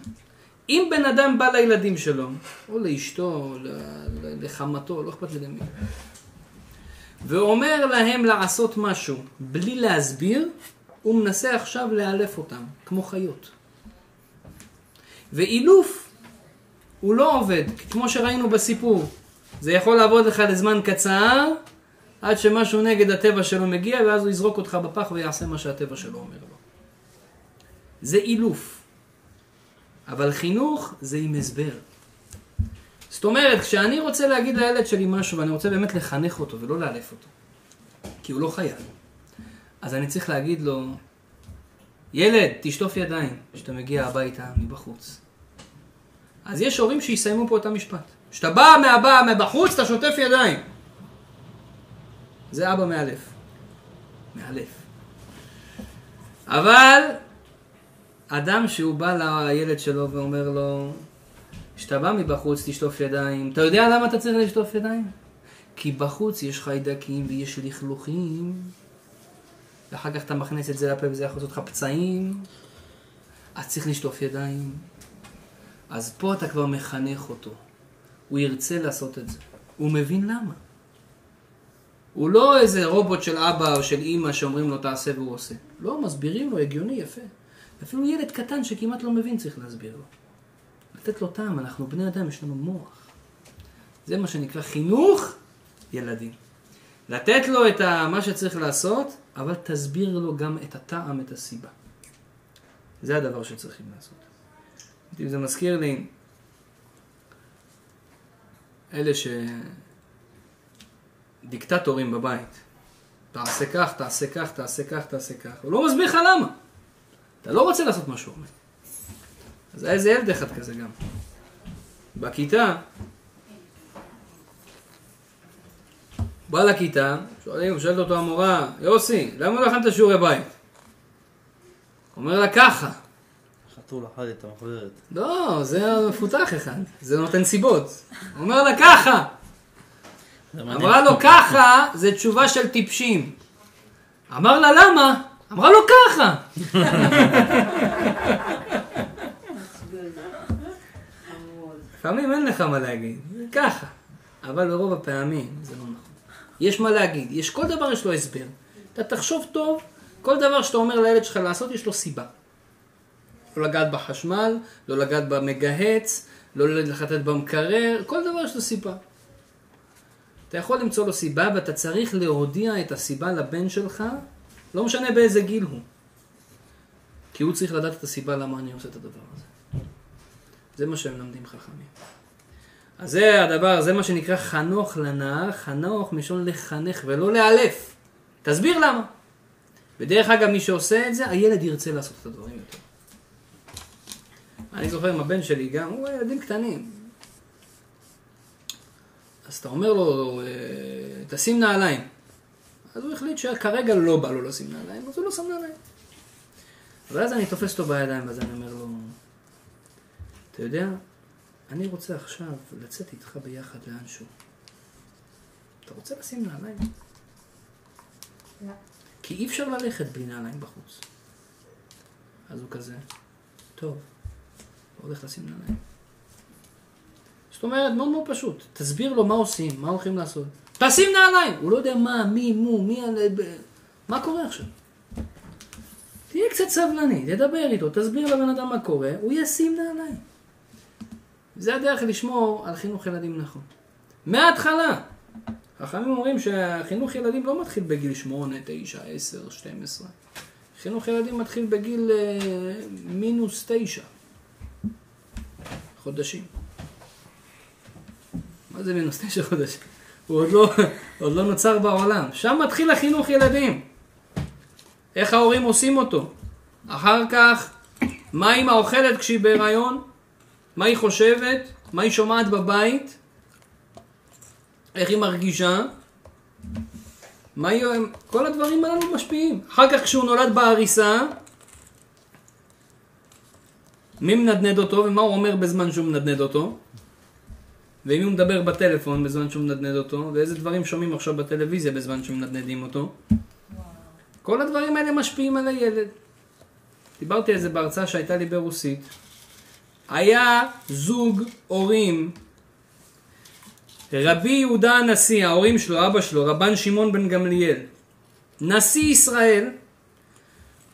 אם בן אדם בא לילדים שלו, או לאשתו, או לחמתו, לא אכפת לי למי, ואומר להם לעשות משהו בלי להסביר, הוא מנסה עכשיו לאלף אותם, כמו חיות. ואילוף הוא לא עובד, כמו שראינו בסיפור. זה יכול לעבוד לך לזמן קצר, עד שמשהו נגד הטבע שלו מגיע, ואז הוא יזרוק אותך בפח ויעשה מה שהטבע שלו אומר לו. זה אילוף. אבל חינוך זה עם הסבר. זאת אומרת, כשאני רוצה להגיד לילד שלי משהו, ואני רוצה באמת לחנך אותו ולא לאלף אותו, כי הוא לא חייל, אז אני צריך להגיד לו, ילד, תשטוף ידיים כשאתה מגיע הביתה מבחוץ. אז יש הורים שיסיימו פה את המשפט. כשאתה בא מהבא, מבחוץ, אתה שוטף ידיים. זה אבא מאלף. מאלף. אבל אדם שהוא בא לילד שלו ואומר לו, כשאתה בא מבחוץ תשטוף ידיים, אתה יודע למה אתה צריך לשטוף ידיים? כי בחוץ יש חיידקים ויש לכלוכים, ואחר כך אתה מכניס את זה לפה וזה יכול לעשות לך פצעים, אז צריך לשטוף ידיים. אז פה אתה כבר מחנך אותו. הוא ירצה לעשות את זה. הוא מבין למה. הוא לא איזה רובוט של אבא או של אימא שאומרים לו תעשה והוא עושה. לא, מסבירים לו, הגיוני, יפה. אפילו ילד קטן שכמעט לא מבין צריך להסביר לו. לתת לו טעם, אנחנו בני אדם, יש לנו מוח. זה מה שנקרא חינוך ילדים. לתת לו את מה שצריך לעשות, אבל תסביר לו גם את הטעם, את הסיבה. זה הדבר שצריכים לעשות. זה מזכיר לי אלה ש... דיקטטורים בבית. תעשה כך, תעשה כך, תעשה כך, תעשה כך. הוא לא מסביר לך למה. אתה לא רוצה לעשות מה שהוא אומר. אז היה איזה ילד אחד כזה גם. בכיתה, בא לכיתה, שואלים, שואלת אותו המורה, יוסי, למה לא הכנת שיעורי בית? אומר לה ככה. חתול אכל את המחברת. לא, זה מפותח אחד, זה נותן סיבות. אומר לה ככה. אמרה לו ככה, זה תשובה של טיפשים. אמר לה למה? אמרה לו ככה. לפעמים אין לך מה להגיד, זה ככה. אבל ברוב הפעמים זה לא נכון. יש מה להגיד, יש כל דבר יש לו הסבר. אתה תחשוב טוב, כל דבר שאתה אומר לילד שלך לעשות יש לו סיבה. לא לגעת בחשמל, לא לגעת במגהץ, לא לחטט במקרר, כל דבר יש לו סיבה. אתה יכול למצוא לו סיבה ואתה צריך להודיע את הסיבה לבן שלך, לא משנה באיזה גיל הוא. כי הוא צריך לדעת את הסיבה למה אני עושה את הדבר הזה. זה מה שהם מלמדים חכמים. אז זה הדבר, זה מה שנקרא חנוך לנער, חנוך מלשון לחנך ולא לאלף. תסביר למה. ודרך אגב, מי שעושה את זה, הילד ירצה לעשות את הדברים יותר. אני זוכר עם הבן שלי גם, הוא ילדים קטנים. אז אתה אומר לו, אה, תשים נעליים. אז הוא החליט שכרגע לא בא לו לשים נעליים, אז הוא לא שם נעליים. ואז אני תופס אותו בידיים, ואז אני אומר לו, אתה יודע, אני רוצה עכשיו לצאת איתך ביחד לאנשהו. אתה רוצה לשים נעליים? לא. כי אי אפשר ללכת בלי נעליים בחוץ. אז הוא כזה, טוב, לא הולך לשים נעליים. זאת אומרת, מאוד מאוד פשוט. תסביר לו מה עושים, מה הולכים לעשות. תשים נעליים! הוא לא יודע מה, מי, מו, מי, מה קורה עכשיו. תהיה קצת סבלני, תדבר איתו, תסביר לבן אדם מה קורה, הוא ישים נעליים. זה הדרך לשמור על חינוך ילדים נכון. מההתחלה. חכמים אומרים שהחינוך ילדים לא מתחיל בגיל 8, 9, 10, 12. חינוך ילדים מתחיל בגיל אה, מינוס 9 חודשים. מה זה מינוס 9 חודשים? הוא עוד לא, עוד לא נוצר בעולם. שם מתחיל החינוך ילדים. איך ההורים עושים אותו. אחר כך, מה אמא אוכלת כשהיא בהיריון? מה היא חושבת? מה היא שומעת בבית? איך היא מרגישה? מה היא... כל הדברים הללו משפיעים. אחר כך כשהוא נולד בעריסה, מי מנדנד אותו ומה הוא אומר בזמן שהוא מנדנד אותו? ואם הוא מדבר בטלפון בזמן שהוא מנדנד אותו, ואיזה דברים שומעים עכשיו בטלוויזיה בזמן שמנדנדים אותו. כל הדברים האלה משפיעים על הילד. דיברתי על זה בהרצאה שהייתה לי ברוסית. היה זוג הורים, רבי יהודה הנשיא, ההורים שלו, אבא שלו, רבן שמעון בן גמליאל, נשיא ישראל,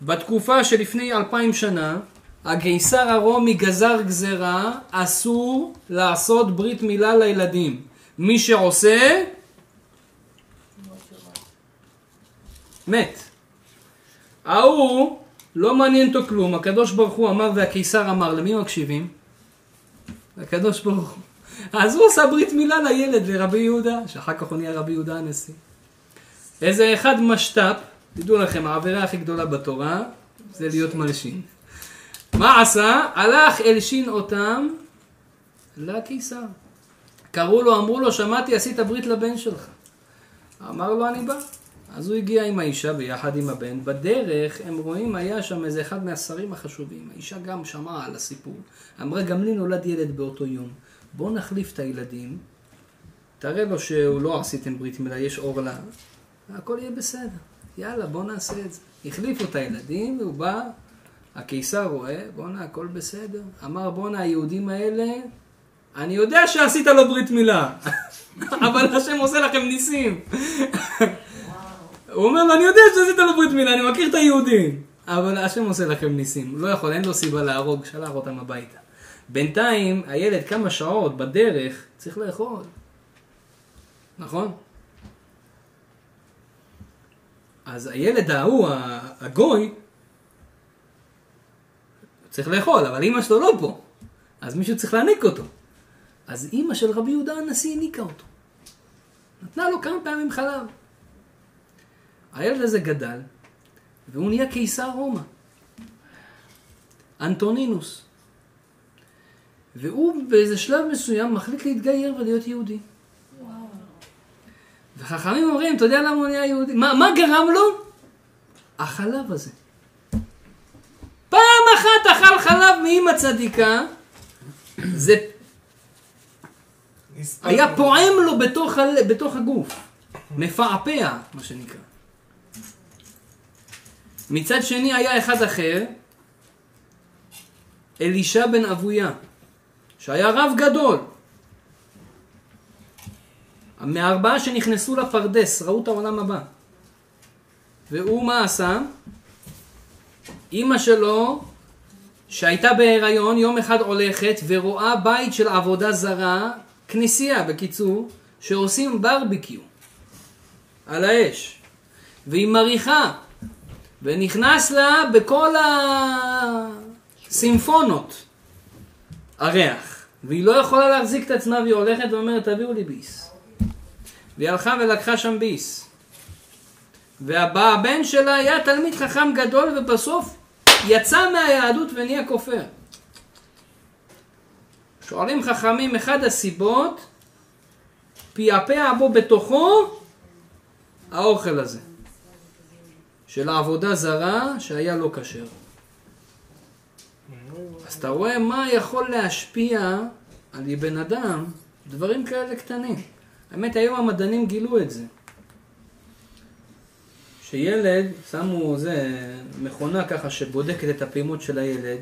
בתקופה שלפני אלפיים שנה, הקיסר הרומי גזר גזרה, אסור לעשות ברית מילה לילדים. מי שעושה, מת. ההוא, לא מעניין אותו כלום, הקדוש ברוך הוא אמר והקיסר אמר, למי מקשיבים? לקדוש ברוך הוא. אז הוא עושה ברית מילה לילד, לרבי יהודה, שאחר כך הוא נהיה רבי יהודה הנשיא. איזה אחד משת"פ, תדעו לכם, העבירה הכי גדולה בתורה זה להיות מלשין. מה עשה? הלך הלשין אותם לקיסר. קראו לו, אמרו לו, שמעתי, עשית ברית לבן שלך. אמר לו, אני בא. אז הוא הגיע עם האישה ביחד עם הבן. בדרך, הם רואים, היה שם איזה אחד מהשרים החשובים. האישה גם שמעה על הסיפור. אמרה, גם לי נולד ילד באותו יום. בואו נחליף את הילדים. תראה לו שהוא לא עשיתם ברית מילה, יש עורלה. והכל יהיה בסדר. יאללה, בואו נעשה את זה. החליפו את הילדים, והוא בא, הקיסר רואה, בואנה, הכל בסדר. אמר, בואנה, היהודים האלה, אני יודע שעשית לו ברית מילה, אבל השם עושה לכם ניסים. הוא אומר לו, אני יודע שעשית לו ברית מילה, אני מכיר את היהודים. אבל השם עושה לכם ניסים. לא יכול, אין לו סיבה להרוג, שלח אותם הביתה. בינתיים, הילד כמה שעות בדרך, צריך לאכול. נכון? אז הילד ההוא, הגוי, צריך לאכול, אבל אימא שלו לא פה. אז מישהו צריך להניק אותו. אז אימא של רבי יהודה הנשיא הניקה אותו. נתנה לו כמה פעמים חלב. הילד הזה גדל, והוא נהיה קיסר רומא. אנטונינוס. והוא באיזה שלב מסוים מחליט להתגייר ולהיות יהודי. וחכמים אומרים, אתה יודע למה הוא נהיה יהודי? מה, מה גרם לו? החלב הזה. פעם אחת אכל חלב מאמא צדיקה, זה. היה פועם לו בתוך, ה- בתוך הגוף. מפעפע, מה שנקרא. מצד שני היה אחד אחר, אלישע בן אבויה, שהיה רב גדול. מהארבעה שנכנסו לפרדס, ראו את העולם הבא. והוא מה עשה? אימא שלו, שהייתה בהיריון, יום אחד הולכת ורואה בית של עבודה זרה, כנסייה בקיצור, שעושים ברביקיו על האש. והיא מריחה, ונכנס לה בכל הסימפונות הריח. והיא לא יכולה להחזיק את עצמה והיא הולכת ואומרת תביאו לי ביס. והיא הלכה ולקחה שם ביס. והבן שלה היה תלמיד חכם גדול ובסוף יצא מהיהדות ונהיה כופר. שואלים חכמים, אחד הסיבות, פעפע בו בתוכו האוכל הזה. של העבודה זרה שהיה לא כשר. אז אתה רואה מה יכול להשפיע על בן אדם, דברים כאלה קטנים. האמת, היום המדענים גילו את זה. שילד, שמו זה, מכונה ככה שבודקת את הפעימות של הילד,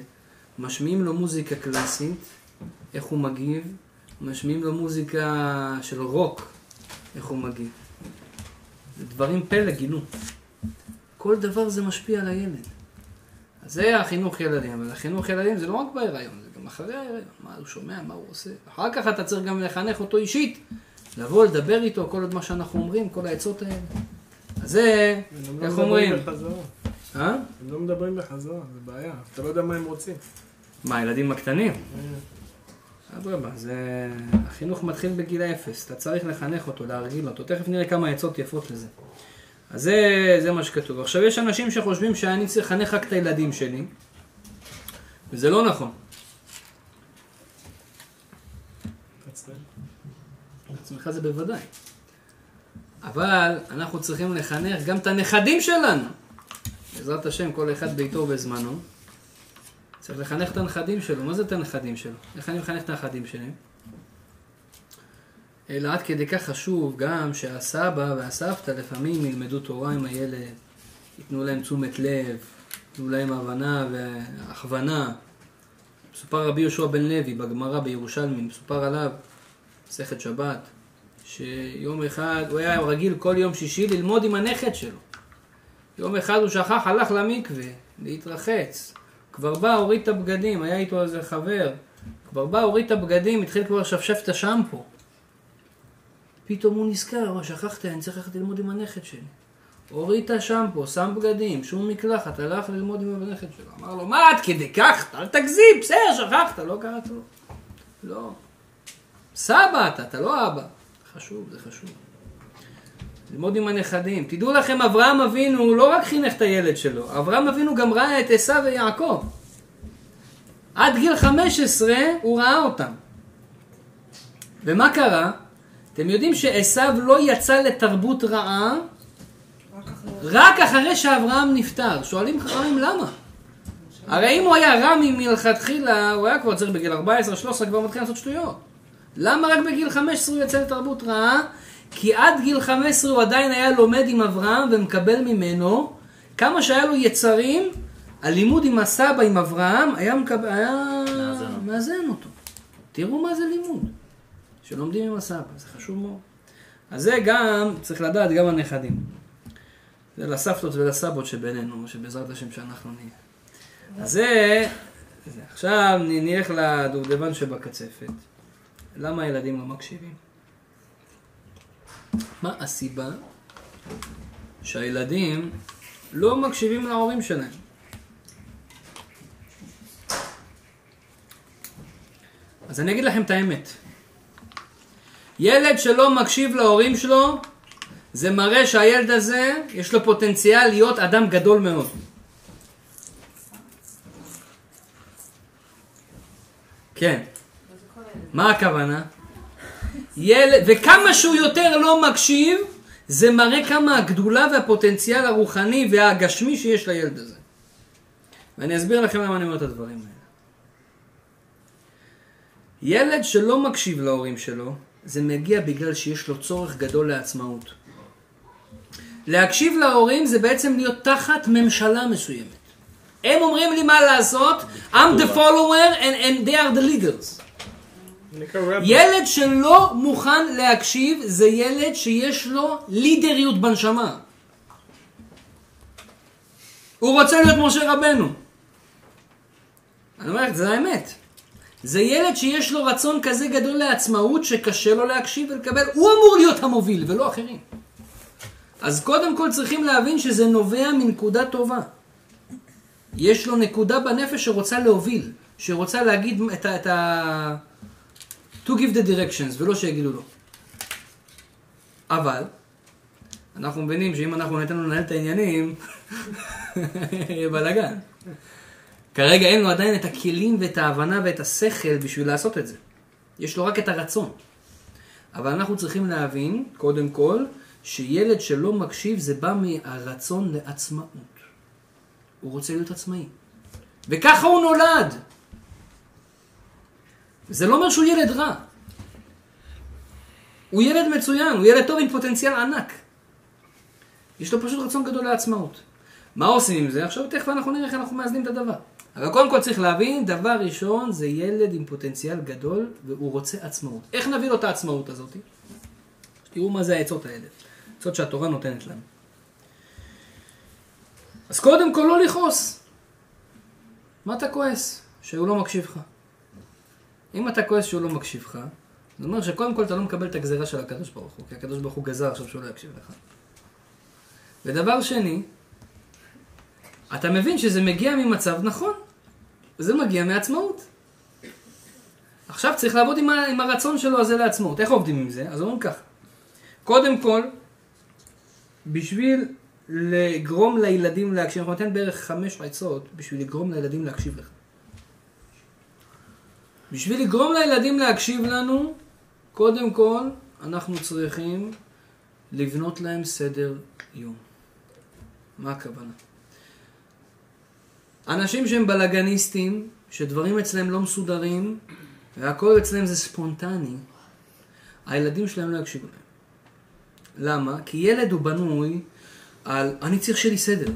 משמיעים לו מוזיקה קלאסית, איך הוא מגיב, משמיעים לו מוזיקה של רוק, איך הוא מגיב. דברים פלא גילו. כל דבר זה משפיע על הילד. אז זה החינוך ילדים, אבל החינוך ילדים זה לא רק בהיריון, זה גם אחרי ההיריון, מה הוא שומע, מה הוא עושה. אחר כך אתה צריך גם לחנך אותו אישית, לבוא לדבר איתו, כל עוד מה שאנחנו אומרים, כל העצות האלה. אז זה, לא איך מדברים אומרים? אה? הם לא מדברים בחזרה, זה בעיה. אתה לא יודע מה הם רוצים. מה, הילדים הקטנים? אדרבה, זה... החינוך מתחיל בגיל אפס, אתה צריך לחנך אותו, להרגיל אותו, תכף נראה כמה עצות יפות לזה. אז זה, זה מה שכתוב. עכשיו יש אנשים שחושבים שאני צריך לחנך רק את הילדים שלי, וזה לא נכון. אצלך זה בוודאי. אבל אנחנו צריכים לחנך גם את הנכדים שלנו. בעזרת השם, כל אחד ביתו ובזמנו. צריך לחנך את הנכדים שלו. מה זה את הנכדים שלו? איך אני מחנך את הנכדים שלי? אלא עד כדי כך חשוב גם שהסבא והסבתא לפעמים ילמדו תורה עם הילד, ייתנו להם תשומת לב, ייתנו להם הבנה והכוונה. מסופר רבי יהושע בן לוי בגמרא בירושלמי, מסופר עליו, מסכת שבת, שיום אחד, הוא היה רגיל כל יום שישי ללמוד עם הנכד שלו. יום אחד הוא שכח, הלך למקווה, להתרחץ. כבר בא, הוריד את הבגדים, היה איתו איזה חבר. כבר בא, הוריד את הבגדים, התחיל כבר לשפשף את השמפו. פתאום הוא נזכר, מה, שכחתי, אני צריך ללכת ללמוד עם הנכד שלי. הוריד את השמפו, שם בגדים, שום מקלחת, הלך ללמוד עם הנכד שלו. אמר לו, מה עד כדי כך? אל תגזים, בסדר, שכחת, לא קראת לו. לא. סבא אתה, אתה לא אבא. חשוב, זה חשוב. ללמוד עם הנכדים. תדעו לכם, אברהם אבינו לא רק חינך את הילד שלו, אברהם אבינו גם ראה את עשיו ויעקב. עד גיל 15 הוא ראה אותם. ומה קרה? אתם יודעים שעשיו לא יצא לתרבות רעה רק אחרי... שאברהם נפטר. שואלים חכמים למה? הרי אם הוא היה רע מלכתחילה, הוא היה כבר צריך בגיל 14-13 כבר מתחיל לעשות שטויות. למה רק בגיל 15 הוא יצא לתרבות רעה? כי עד גיל 15 הוא עדיין היה לומד עם אברהם ומקבל ממנו כמה שהיה לו יצרים, הלימוד עם הסבא, עם אברהם, היה, מקבל, היה. מאזן אותו. תראו מה זה לימוד, שלומדים עם הסבא, זה חשוב מאוד. אז זה גם, צריך לדעת גם הנכדים. זה לסבתות ולסבות שבינינו, שבעזרת השם שאנחנו נהיה. אז זה, זה. עכשיו נלך לדובדבן שבקצפת. למה הילדים לא מקשיבים? מה הסיבה שהילדים לא מקשיבים להורים שלהם? אז אני אגיד לכם את האמת. ילד שלא מקשיב להורים שלו, זה מראה שהילד הזה, יש לו פוטנציאל להיות אדם גדול מאוד. כן. מה הכוונה? ילד, וכמה שהוא יותר לא מקשיב, זה מראה כמה הגדולה והפוטנציאל הרוחני והגשמי שיש לילד הזה. ואני אסביר לכם למה אני אומר את הדברים האלה. ילד שלא מקשיב להורים שלו, זה מגיע בגלל שיש לו צורך גדול לעצמאות. להקשיב להורים זה בעצם להיות תחת ממשלה מסוימת. הם אומרים לי מה לעשות, I'm the follower and, and they are the leaders. ילד שלא מוכן להקשיב זה ילד שיש לו לידריות בנשמה. הוא רוצה להיות משה רבנו. אני אומר לך, זה האמת. זה ילד שיש לו רצון כזה גדול לעצמאות שקשה לו להקשיב ולקבל, הוא אמור להיות המוביל ולא אחרים. אז קודם כל צריכים להבין שזה נובע מנקודה טובה. יש לו נקודה בנפש שרוצה להוביל, שרוצה להגיד את ה... את ה... to give the directions, ולא שיגידו לו. אבל, אנחנו מבינים שאם אנחנו ניתן לנהל את העניינים, יהיה בלאגן. כרגע אין לו עדיין את הכלים ואת ההבנה ואת השכל בשביל לעשות את זה. יש לו רק את הרצון. אבל אנחנו צריכים להבין, קודם כל, שילד שלא מקשיב זה בא מהרצון לעצמאות. הוא רוצה להיות עצמאי. וככה הוא נולד. זה לא אומר שהוא ילד רע. הוא ילד מצוין, הוא ילד טוב עם פוטנציאל ענק. יש לו פשוט רצון גדול לעצמאות. מה עושים עם זה? עכשיו תכף אנחנו נראה איך אנחנו מאזנים את הדבר. אבל קודם כל צריך להבין, דבר ראשון זה ילד עם פוטנציאל גדול והוא רוצה עצמאות. איך נביא לו את העצמאות הזאת? תראו מה זה העצות האלה. עצות שהתורה נותנת לנו. אז קודם כל לא לכעוס. מה אתה כועס? שהוא לא מקשיב לך. אם אתה כועס שהוא לא מקשיב לך, זה אומר שקודם כל אתה לא מקבל את הגזירה של הקדוש ברוך הוא, כי הקדוש ברוך הוא גזר עכשיו שהוא לא יקשיב לך. ודבר שני, אתה מבין שזה מגיע ממצב נכון, זה מגיע מעצמאות. עכשיו צריך לעבוד עם, ה- עם הרצון שלו הזה לעצמאות. איך עובדים עם זה? אז אומרים ככה. קודם כל, בשביל לגרום לילדים להקשיב, אנחנו ניתן בערך חמש עצות בשביל לגרום לילדים להקשיב לך. בשביל לגרום לילדים להקשיב לנו, קודם כל, אנחנו צריכים לבנות להם סדר יום. מה הכוונה? אנשים שהם בלאגניסטים, שדברים אצלם לא מסודרים, והכל אצלם זה ספונטני, הילדים שלהם לא יקשיבו להם. למה? כי ילד הוא בנוי על אני צריך שיהיה לי סדר.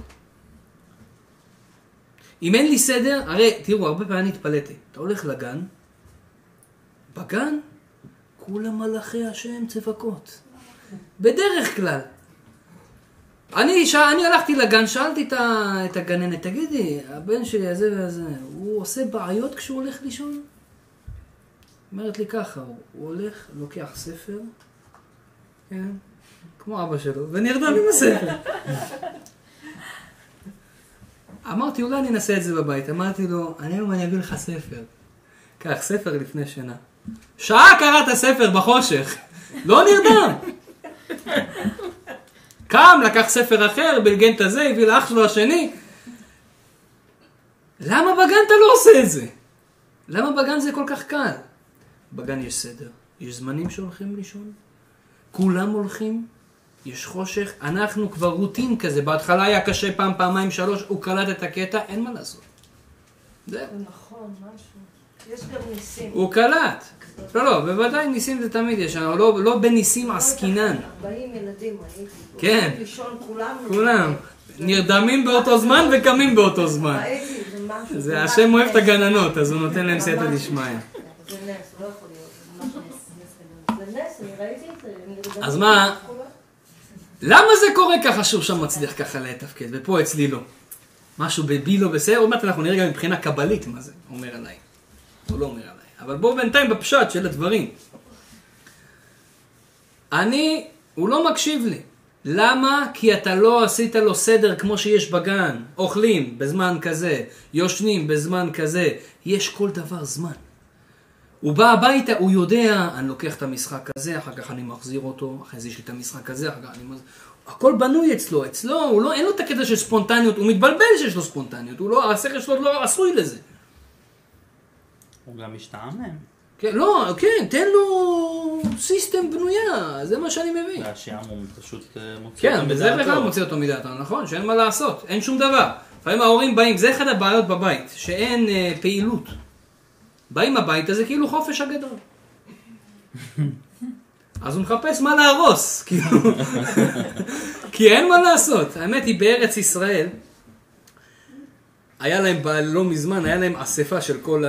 אם אין לי סדר, הרי תראו, הרבה פעמים התפלאתי. אתה הולך לגן, בגן, כולם מלאכי השם צבקות. בדרך כלל. אני, ש... אני הלכתי לגן, שאלתי את, ה... את הגננת, תגידי, הבן שלי הזה והזה, הוא עושה בעיות כשהוא הולך לישון? אומרת לי ככה, הוא, הולך, לוקח ספר, כן, כמו אבא שלו, ונרדם עם הספר. אמרתי, אולי אני אנסה את זה בבית. אמרתי לו, אני היום אני אביא לך ספר. קח ספר לפני שינה. שעה קראת ספר בחושך, לא נרדם. קם, לקח ספר אחר, בלגן את הזה, הביא לאח שלו השני. למה בגן אתה לא עושה את זה? למה בגן זה כל כך קל? בגן יש סדר, יש זמנים שהולכים לישון, כולם הולכים, יש חושך, אנחנו כבר רוטין כזה, בהתחלה היה קשה פעם, פעמיים, שלוש, הוא קלט את הקטע, אין מה לעשות. זהו. זה נכון, משהו. יש גם ניסים. הוא קלט. לא, לא, בוודאי ניסים זה תמיד יש, לא, לא בניסים עסקינן. 40 ילדים ראיתי. כן. לישון כולם. כולם. נרדמים באותו זמן וקמים באותו זמן. זה השם אוהב את. הגננות, אז הוא נותן להם סייעתא. דשמיא. זה נס, לא יכול להיות. אז מה? למה זה קורה ככה שהוא שם מצליח ככה לתפקד, ופה אצלי לא? משהו בבי לא בסדר, עוד מעט אנחנו נראה גם מבחינה קבלית מה זה אומר עליי. הוא לא אומר עליי. אבל בואו בינתיים בפשט של הדברים. אני, הוא לא מקשיב לי. למה? כי אתה לא עשית לו סדר כמו שיש בגן. אוכלים בזמן כזה, יושנים בזמן כזה. יש כל דבר זמן. הוא בא הביתה, הוא יודע, אני לוקח את המשחק הזה, אחר כך אני מחזיר אותו, אחרי זה יש לי את המשחק הזה, אחר כך אני מחזיר... הכל בנוי אצלו, אצלו, הוא לא, אין לו את הקטע של ספונטניות, הוא מתבלבל שיש לו ספונטניות, הוא לא, השכל שלו לא עשוי לזה. הוא גם משתעמם. כן, לא, כן, תן לו סיסטם בנויה, זה מה שאני מבין. והשעמום פשוט אה, מוציא כן, אותו מדעתו. בכלל מוציא אותו מדעתו, נכון? שאין מה לעשות, אין שום דבר. לפעמים ההורים באים, זה אחד הבעיות בבית, שאין אה, פעילות. באים הביתה, זה כאילו חופש הגדול. אז הוא מחפש מה להרוס, כאילו. כי אין מה לעשות. האמת היא, בארץ ישראל, היה להם, לא מזמן, היה להם אספה של כל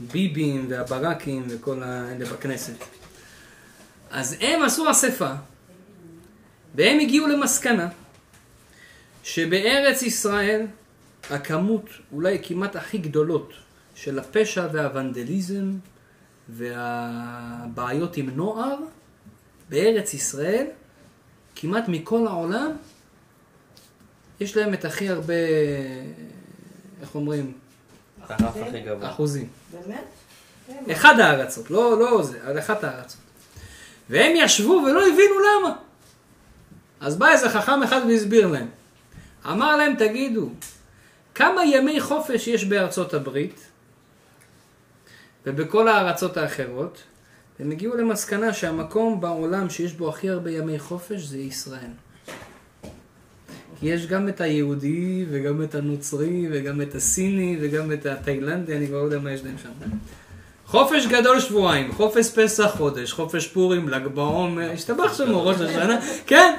הביבים והברקים וכל האלה בכנסת. אז הם עשו אספה, והם הגיעו למסקנה שבארץ ישראל הכמות אולי כמעט הכי גדולות של הפשע והוונדליזם והבעיות עם נוער בארץ ישראל, כמעט מכל העולם, יש להם את הכי הרבה, איך אומרים, הרף הכי גבוה. אחוזים. באמת? אחד הארצות, לא, לא זה, על אחת הארצות. והם ישבו ולא הבינו למה. אז בא איזה חכם אחד והסביר להם. אמר להם, תגידו, כמה ימי חופש יש בארצות הברית ובכל הארצות האחרות? הם הגיעו למסקנה שהמקום בעולם שיש בו הכי הרבה ימי חופש זה ישראל. כי יש גם את היהודי וגם את הנוצרי וגם את הסיני וגם את התאילנדי, אני כבר לא יודע מה יש להם שם. חופש גדול שבועיים, חופש פסח חודש, חופש פורים, ל"ג בעומר, השתבח שם ראש השנה, כן,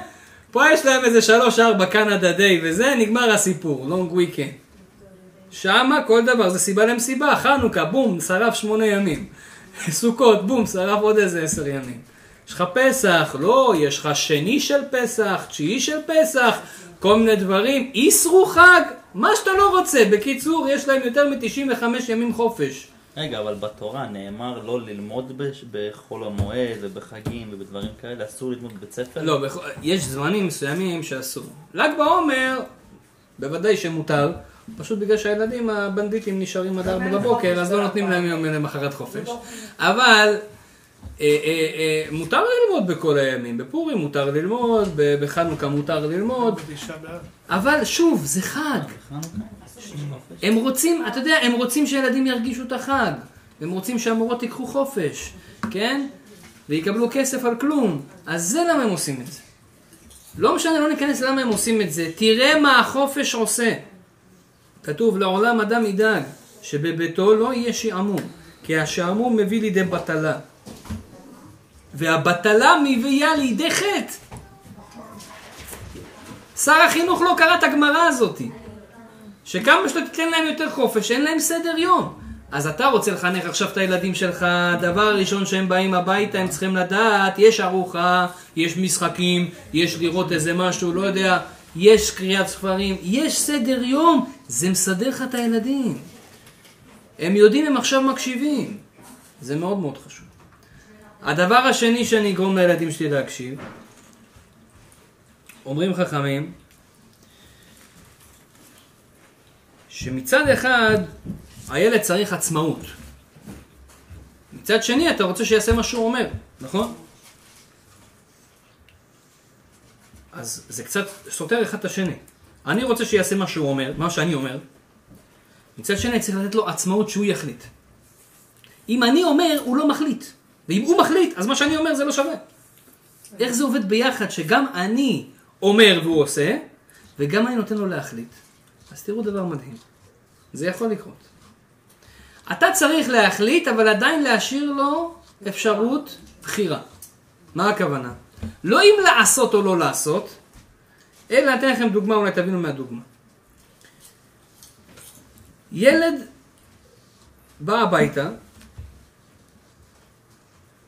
פה יש להם איזה שלוש ארבע קנדה דיי וזה, נגמר הסיפור, לונג וויקנד. שמה כל דבר זה סיבה למסיבה, חנוכה, בום, שרף שמונה ימים. סוכות, בום, שרף עוד איזה עשר ימים. יש לך פסח, לא, יש לך שני של פסח, תשיעי של פסח, כל מיני דברים, איסרו חג, מה שאתה לא רוצה. בקיצור, יש להם יותר מ-95 ימים חופש. רגע, אבל בתורה נאמר לא ללמוד בש- בחול המועד ובחגים ובדברים כאלה, אסור ללמוד בבית ספר? לא, בכ- יש זמנים מסוימים שאסור. ל"ג בעומר, בוודאי שמותר, פשוט בגלל שהילדים הבנדיטים נשארים עד ארבע בבוקר, אז לא נותנים להם יום למחרת חופש. אבל אה, אה, מותר ללמוד בכל הימים, בפורים מותר ללמוד, בחנוכה מותר ללמוד. אבל שוב, זה חג. הם רוצים, אתה יודע, הם רוצים שהילדים ירגישו את החג. הם רוצים שהמורות ייקחו חופש, כן? ויקבלו כסף על כלום. אז זה למה הם עושים את זה. לא משנה, לא ניכנס למה הם עושים את זה. תראה מה החופש עושה. כתוב, לעולם אדם ידאג שבביתו לא יהיה שעמום, כי השעמום מביא לידי בטלה. והבטלה מביאה לידי חטא. שר החינוך לא קרא את הגמרא הזאתי. שכמה שאתה תיתן להם יותר חופש, אין להם סדר יום. אז אתה רוצה לחנך עכשיו את הילדים שלך, הדבר הראשון שהם באים הביתה, הם צריכים לדעת, יש ארוחה, יש משחקים, יש לראות איזה משהו, לא יודע, יש קריאת ספרים, יש סדר יום, זה מסדר לך את הילדים. הם יודעים, הם עכשיו מקשיבים. זה מאוד מאוד חשוב. הדבר השני שאני אגרום לילדים שלי להקשיב, אומרים חכמים, שמצד אחד הילד צריך עצמאות. מצד שני אתה רוצה שיעשה מה שהוא אומר, נכון? אז זה קצת סותר אחד את השני. אני רוצה שיעשה מה שהוא אומר, מה שאני אומר. מצד שני צריך לתת לו עצמאות שהוא יחליט. אם אני אומר, הוא לא מחליט. ואם הוא מחליט, אז מה שאני אומר זה לא שווה. איך זה עובד ביחד שגם אני אומר והוא עושה, וגם אני נותן לו להחליט. אז תראו דבר מדהים. זה יכול לקרות. אתה צריך להחליט, אבל עדיין להשאיר לו אפשרות בחירה. מה הכוונה? לא אם לעשות או לא לעשות, אלא אתן לכם דוגמה, אולי תבינו מהדוגמה. ילד בא הביתה,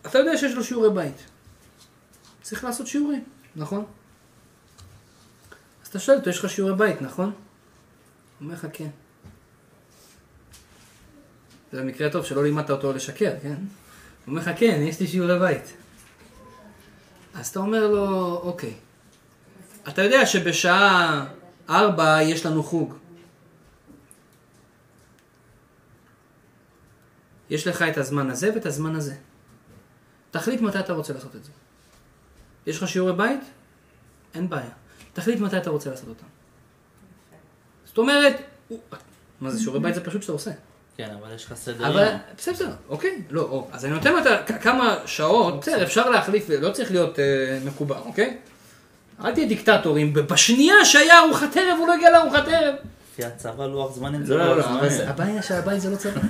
אתה יודע שיש לו שיעורי בית. צריך לעשות שיעורים, נכון? אז אתה שואל אותו, יש לך שיעורי בית, נכון? הוא אומר לך כן. זה במקרה טוב שלא לימדת אותו לשקר, כן? הוא אומר לך כן, יש לי שיעורי בית. אז אתה אומר לו, אוקיי. אתה יודע שבשעה ארבע יש לנו חוג. יש לך את הזמן הזה ואת הזמן הזה. תחליט מתי אתה רוצה לעשות את זה. יש לך שיעורי בית? אין בעיה. תחליט מתי אתה רוצה לעשות אותם. זאת אומרת, מה זה שיעורי בית זה פשוט שאתה עושה. כן, אבל יש לך סדר אבל. בסדר, אוקיי, לא, או, אז אני נותן לו כמה שעות, בסדר, אפשר להחליף, לא צריך להיות אה, מקובע, אוקיי? אל תהיה דיקטטורים, בשנייה שהיה ארוחת ערב הוא לא הגיע לארוחת ערב. לפי הצבא לוח זמנים זה לא, לא, לא, אבל זה- זמנים. הבעיה שהבית זה לא צבא.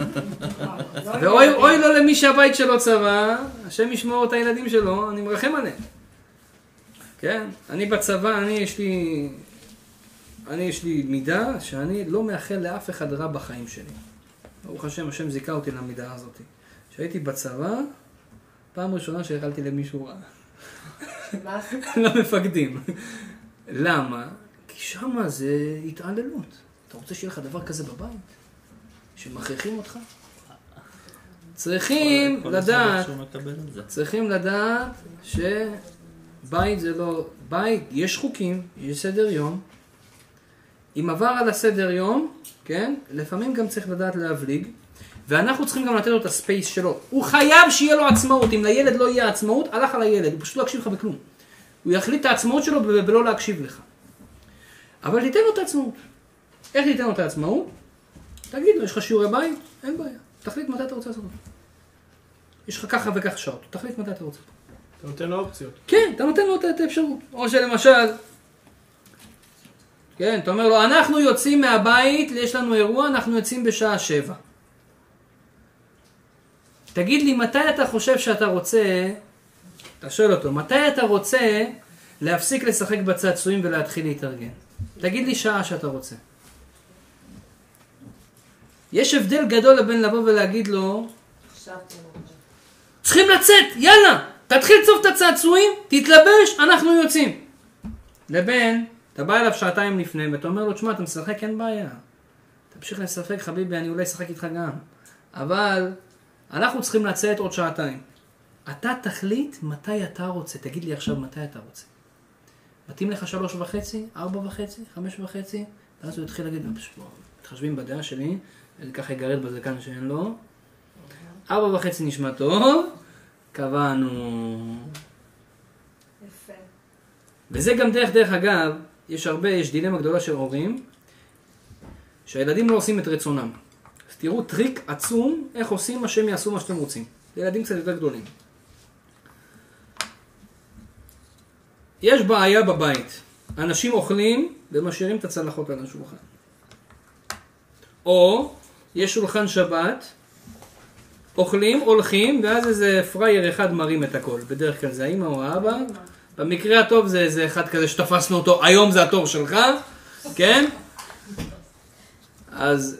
לא ואוי. אוי לו למי שהבית שלו צבא, השם ישמור את הילדים שלו, אני מרחם עליהם. כן, אני בצבא, אני יש לי, אני יש לי מידה שאני לא מאחל לאף אחד רע בחיים שלי. ברוך השם, השם זיכה אותי למידה הזאת. כשהייתי בצבא, פעם ראשונה שהאכלתי למישהו רע. מה? למפקדים. למה? כי שמה זה התעללות. אתה רוצה שיהיה לך דבר כזה בבית? שמכריחים אותך? צריכים לדעת. צריכים לדעת שבית זה לא... בית, יש חוקים, יש סדר יום. אם עבר על הסדר יום, כן? לפעמים גם צריך לדעת להבליג. ואנחנו צריכים גם לתת לו את הספייס שלו. הוא חייב שיהיה לו עצמאות. אם לילד לא יהיה עצמאות, הלך על הילד. הוא פשוט לא יקשיב לך בכלום. הוא יחליט את העצמאות שלו בלא להקשיב לך. אבל תיתן לו את העצמאות. איך תיתן לו את העצמאות? תגיד לו, יש לך שיעורי בית? אין בעיה. תחליט מתי אתה רוצה לעשות אותו. יש לך ככה וכך שעות. תחליט מתי אתה רוצה. אתה נותן לו אופציות. כן, אתה נותן לו את האפשרות. או שלמשל, כן, אתה אומר לו, אנחנו יוצאים מהבית, יש לנו אירוע, אנחנו יוצאים בשעה שבע. תגיד לי, מתי אתה חושב שאתה רוצה, אתה שואל אותו, מתי אתה רוצה להפסיק לשחק בצעצועים ולהתחיל להתארגן? תגיד לי שעה שאתה רוצה. יש הבדל גדול בין לבוא ולהגיד לו. צריכים לצאת, יאללה, תתחיל לצוף את הצעצועים, תתלבש, אנחנו יוצאים. לבין, אתה בא אליו שעתיים לפני ואתה אומר לו, תשמע, אתה משחק, אין בעיה. תמשיך לשחק, חביבי, אני אולי אשחק איתך גם. אבל אנחנו צריכים לצאת עוד שעתיים. אתה תחליט מתי אתה רוצה, תגיד לי עכשיו מתי אתה רוצה. מתאים לך שלוש וחצי, ארבע וחצי, חמש וחצי, ואז הוא יתחיל להגיד, "פש, בוא, מתחשבים בדעה שלי, ככה יגרד בזקן שאין לו. ארבע וחצי נשמע טוב, קבענו. יפה. וזה גם דרך, דרך אגב, יש הרבה, יש דילמה גדולה של הורים, שהילדים לא עושים את רצונם. אז תראו טריק עצום, איך עושים מה שהם יעשו מה שאתם רוצים. ילדים קצת יותר גדולים. יש בעיה בבית. אנשים אוכלים ומשאירים את הצלחות על השולחן. או יש שולחן שבת, אוכלים, הולכים, ואז איזה פראייר אחד מרים את הכל. בדרך כלל זה האמא או האבא. במקרה הטוב זה איזה אחד כזה שתפסנו אותו, היום זה התור שלך, כן? אז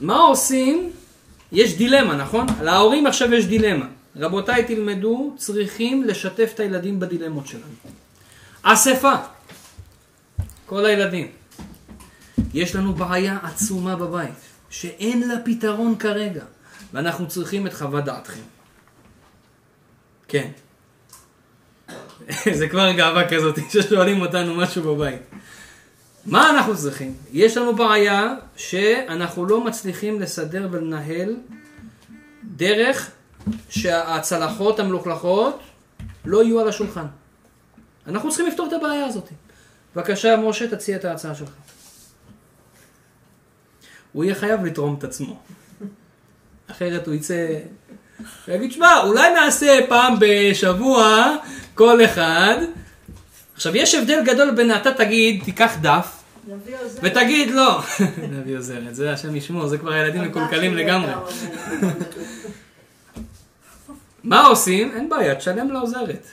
מה עושים? יש דילמה, נכון? להורים עכשיו יש דילמה. רבותיי, תלמדו, צריכים לשתף את הילדים בדילמות שלנו. אספה. כל הילדים. יש לנו בעיה עצומה בבית, שאין לה פתרון כרגע, ואנחנו צריכים את חוות דעתכם. כן. זה כבר גאווה כזאת ששואלים אותנו משהו בבית. מה אנחנו צריכים? יש לנו בעיה שאנחנו לא מצליחים לסדר ולנהל דרך שהצלחות המלוכלכות לא יהיו על השולחן. אנחנו צריכים לפתור את הבעיה הזאת. בבקשה, משה, תציע את ההצעה שלך. הוא יהיה חייב לתרום את עצמו. אחרת הוא יצא... הוא יגיד, שמע, אולי נעשה פעם בשבוע כל אחד. עכשיו, יש הבדל גדול בין אתה תגיד, תיקח דף. ותגיד לא. נביא עוזרת, זה השם ישמור, זה כבר ילדים מקולקלים לגמרי. מה עושים? אין בעיה, תשלם לעוזרת.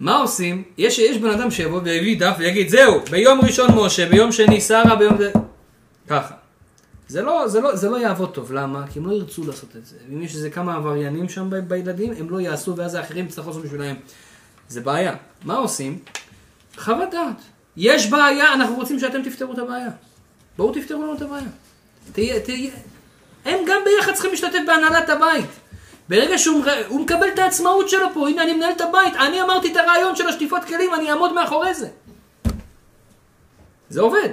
מה עושים? יש, יש בן אדם שיבוא ויביא דף ויגיד, זהו, ביום ראשון משה, ביום שני שרה, ביום... זה... ככה. זה לא, זה, לא, זה לא יעבוד טוב, למה? כי הם לא ירצו לעשות את זה. ואם יש איזה כמה עבריינים שם ב- בילדים, הם לא יעשו, ואז האחרים יצטרכו לעשות בשבילם. זה בעיה. מה עושים? חוות דעת. יש בעיה, אנחנו רוצים שאתם תפתרו את הבעיה. בואו תפתרו לנו את הבעיה. תהיה, תהיה. הם גם ביחד צריכים להשתתף בהנהלת הבית. ברגע שהוא מקבל את העצמאות שלו פה, הנה אני מנהל את הבית, אני אמרתי את הרעיון של השטיפות כלים, אני אעמוד מאחורי זה. זה עובד.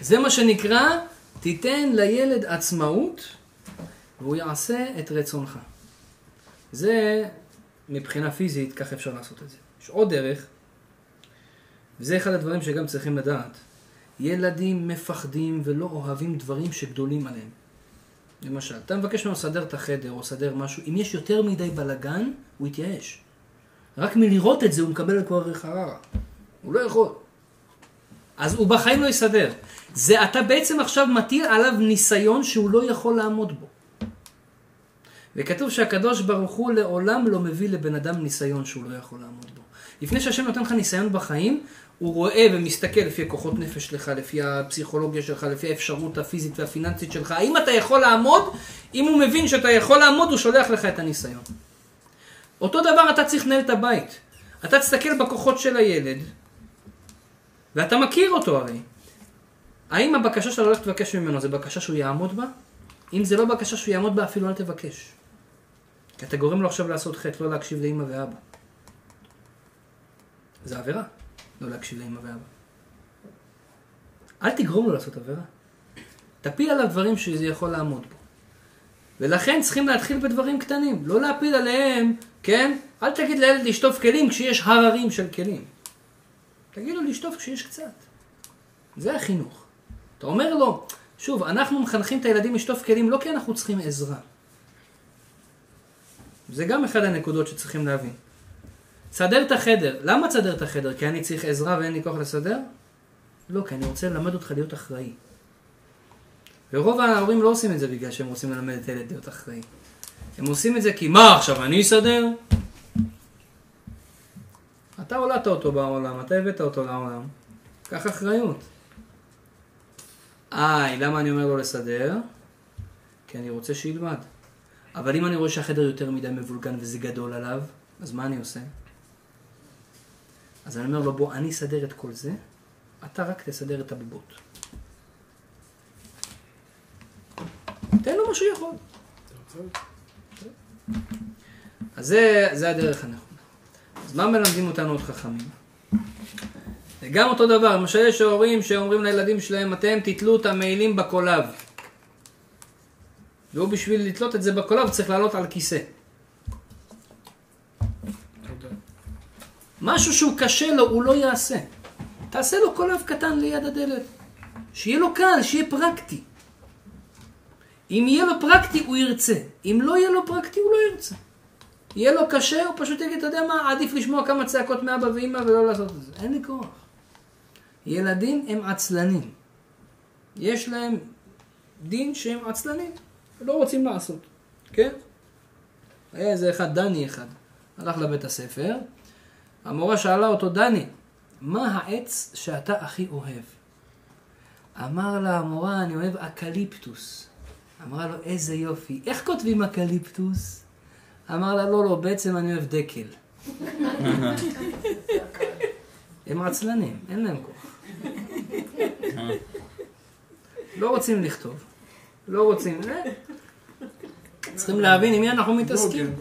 זה מה שנקרא, תיתן לילד עצמאות והוא יעשה את רצונך. זה מבחינה פיזית, כך אפשר לעשות את זה. יש עוד דרך, וזה אחד הדברים שגם צריכים לדעת. ילדים מפחדים ולא אוהבים דברים שגדולים עליהם. למשל, אתה מבקש ממנו לסדר את החדר או לסדר משהו, אם יש יותר מדי בלאגן, הוא יתייאש. רק מלראות את זה הוא מקבל כבר חררה. הוא לא יכול. אז הוא בחיים לא יסדר. זה אתה בעצם עכשיו מטיל עליו ניסיון שהוא לא יכול לעמוד בו. וכתוב שהקדוש ברוך הוא לעולם לא מביא לבן אדם ניסיון שהוא לא יכול לעמוד בו. לפני שהשם נותן לך ניסיון בחיים, הוא רואה ומסתכל לפי הכוחות נפש שלך, לפי הפסיכולוגיה שלך, לפי האפשרות הפיזית והפיננסית שלך. האם אתה יכול לעמוד? אם הוא מבין שאתה יכול לעמוד, הוא שולח לך את הניסיון. אותו דבר אתה צריך לנהל את הבית. אתה תסתכל בכוחות של הילד, ואתה מכיר אותו הרי. האם הבקשה שאתה הולך לבקש ממנו זה בקשה שהוא יעמוד בה? אם זה לא בקשה שהוא יעמוד בה, אפילו אל תבקש. כי אתה גורם לו עכשיו לעשות חטא, לא להקשיב לאמא ואבא. זה עבירה, לא להקשיב לאמא ואבא. אל תגרום לו לעשות עבירה. תפיל עליו דברים שזה יכול לעמוד בו. ולכן צריכים להתחיל בדברים קטנים, לא להפיל עליהם, כן? אל תגיד לילד לשטוף כלים כשיש הררים של כלים. תגיד לו לשטוף כשיש קצת. זה החינוך. אתה אומר לו, שוב, אנחנו מחנכים את הילדים לשטוף כלים לא כי אנחנו צריכים עזרה. זה גם אחד הנקודות שצריכים להבין. תסדר את החדר. למה תסדר את החדר? כי אני צריך עזרה ואין לי כוח לסדר? לא, כי אני רוצה ללמד אותך להיות אחראי. ורוב ההורים לא עושים את זה בגלל שהם רוצים ללמד את הילד להיות אחראי. הם עושים את זה כי מה עכשיו, אני אסדר? אתה הולדת אותו בעולם, אתה הבאת אותו לעולם. קח אחריות. איי, למה אני אומר לו לסדר? כי אני רוצה שילמד. אבל אם אני רואה שהחדר יותר מדי מבולגן וזה גדול עליו, אז מה אני עושה? אז אני אומר לו, בוא, אני אסדר את כל זה, אתה רק תסדר את הבובות. תן לו מה שהוא יכול. אז זה, זה הדרך הנכונה. אז מה מלמדים אותנו עוד חכמים? זה גם אותו דבר, למשל יש הורים שאומרים לילדים שלהם, אתם תתלו את המעילים בקולב. והוא בשביל לתלות את זה בקולב צריך לעלות על כיסא. משהו שהוא קשה לו, הוא לא יעשה. תעשה לו קולב קטן ליד הדלת. שיהיה לו קל, שיהיה פרקטי. אם יהיה לו פרקטי, הוא ירצה. אם לא יהיה לו פרקטי, הוא לא ירצה. יהיה לו קשה, הוא פשוט יגיד, אתה יודע מה, עדיף לשמוע כמה צעקות מאבא ואמא ולא לעשות את זה. אין לי כוח. ילדים הם עצלנים. יש להם דין שהם עצלנים, לא רוצים לעשות, כן? היה איזה אחד, דני אחד, הלך לבית הספר, המורה שאלה אותו, דני, מה העץ שאתה הכי אוהב? אמר לה המורה, אני אוהב אקליפטוס. אמרה לו, איזה יופי, איך כותבים אקליפטוס? אמר לה, לא, לא, בעצם אני אוהב דקל. הם עצלנים, אין להם כוח. לא רוצים לכתוב. לא רוצים. אה? צריכים להבין עם מי אנחנו מתעסקים.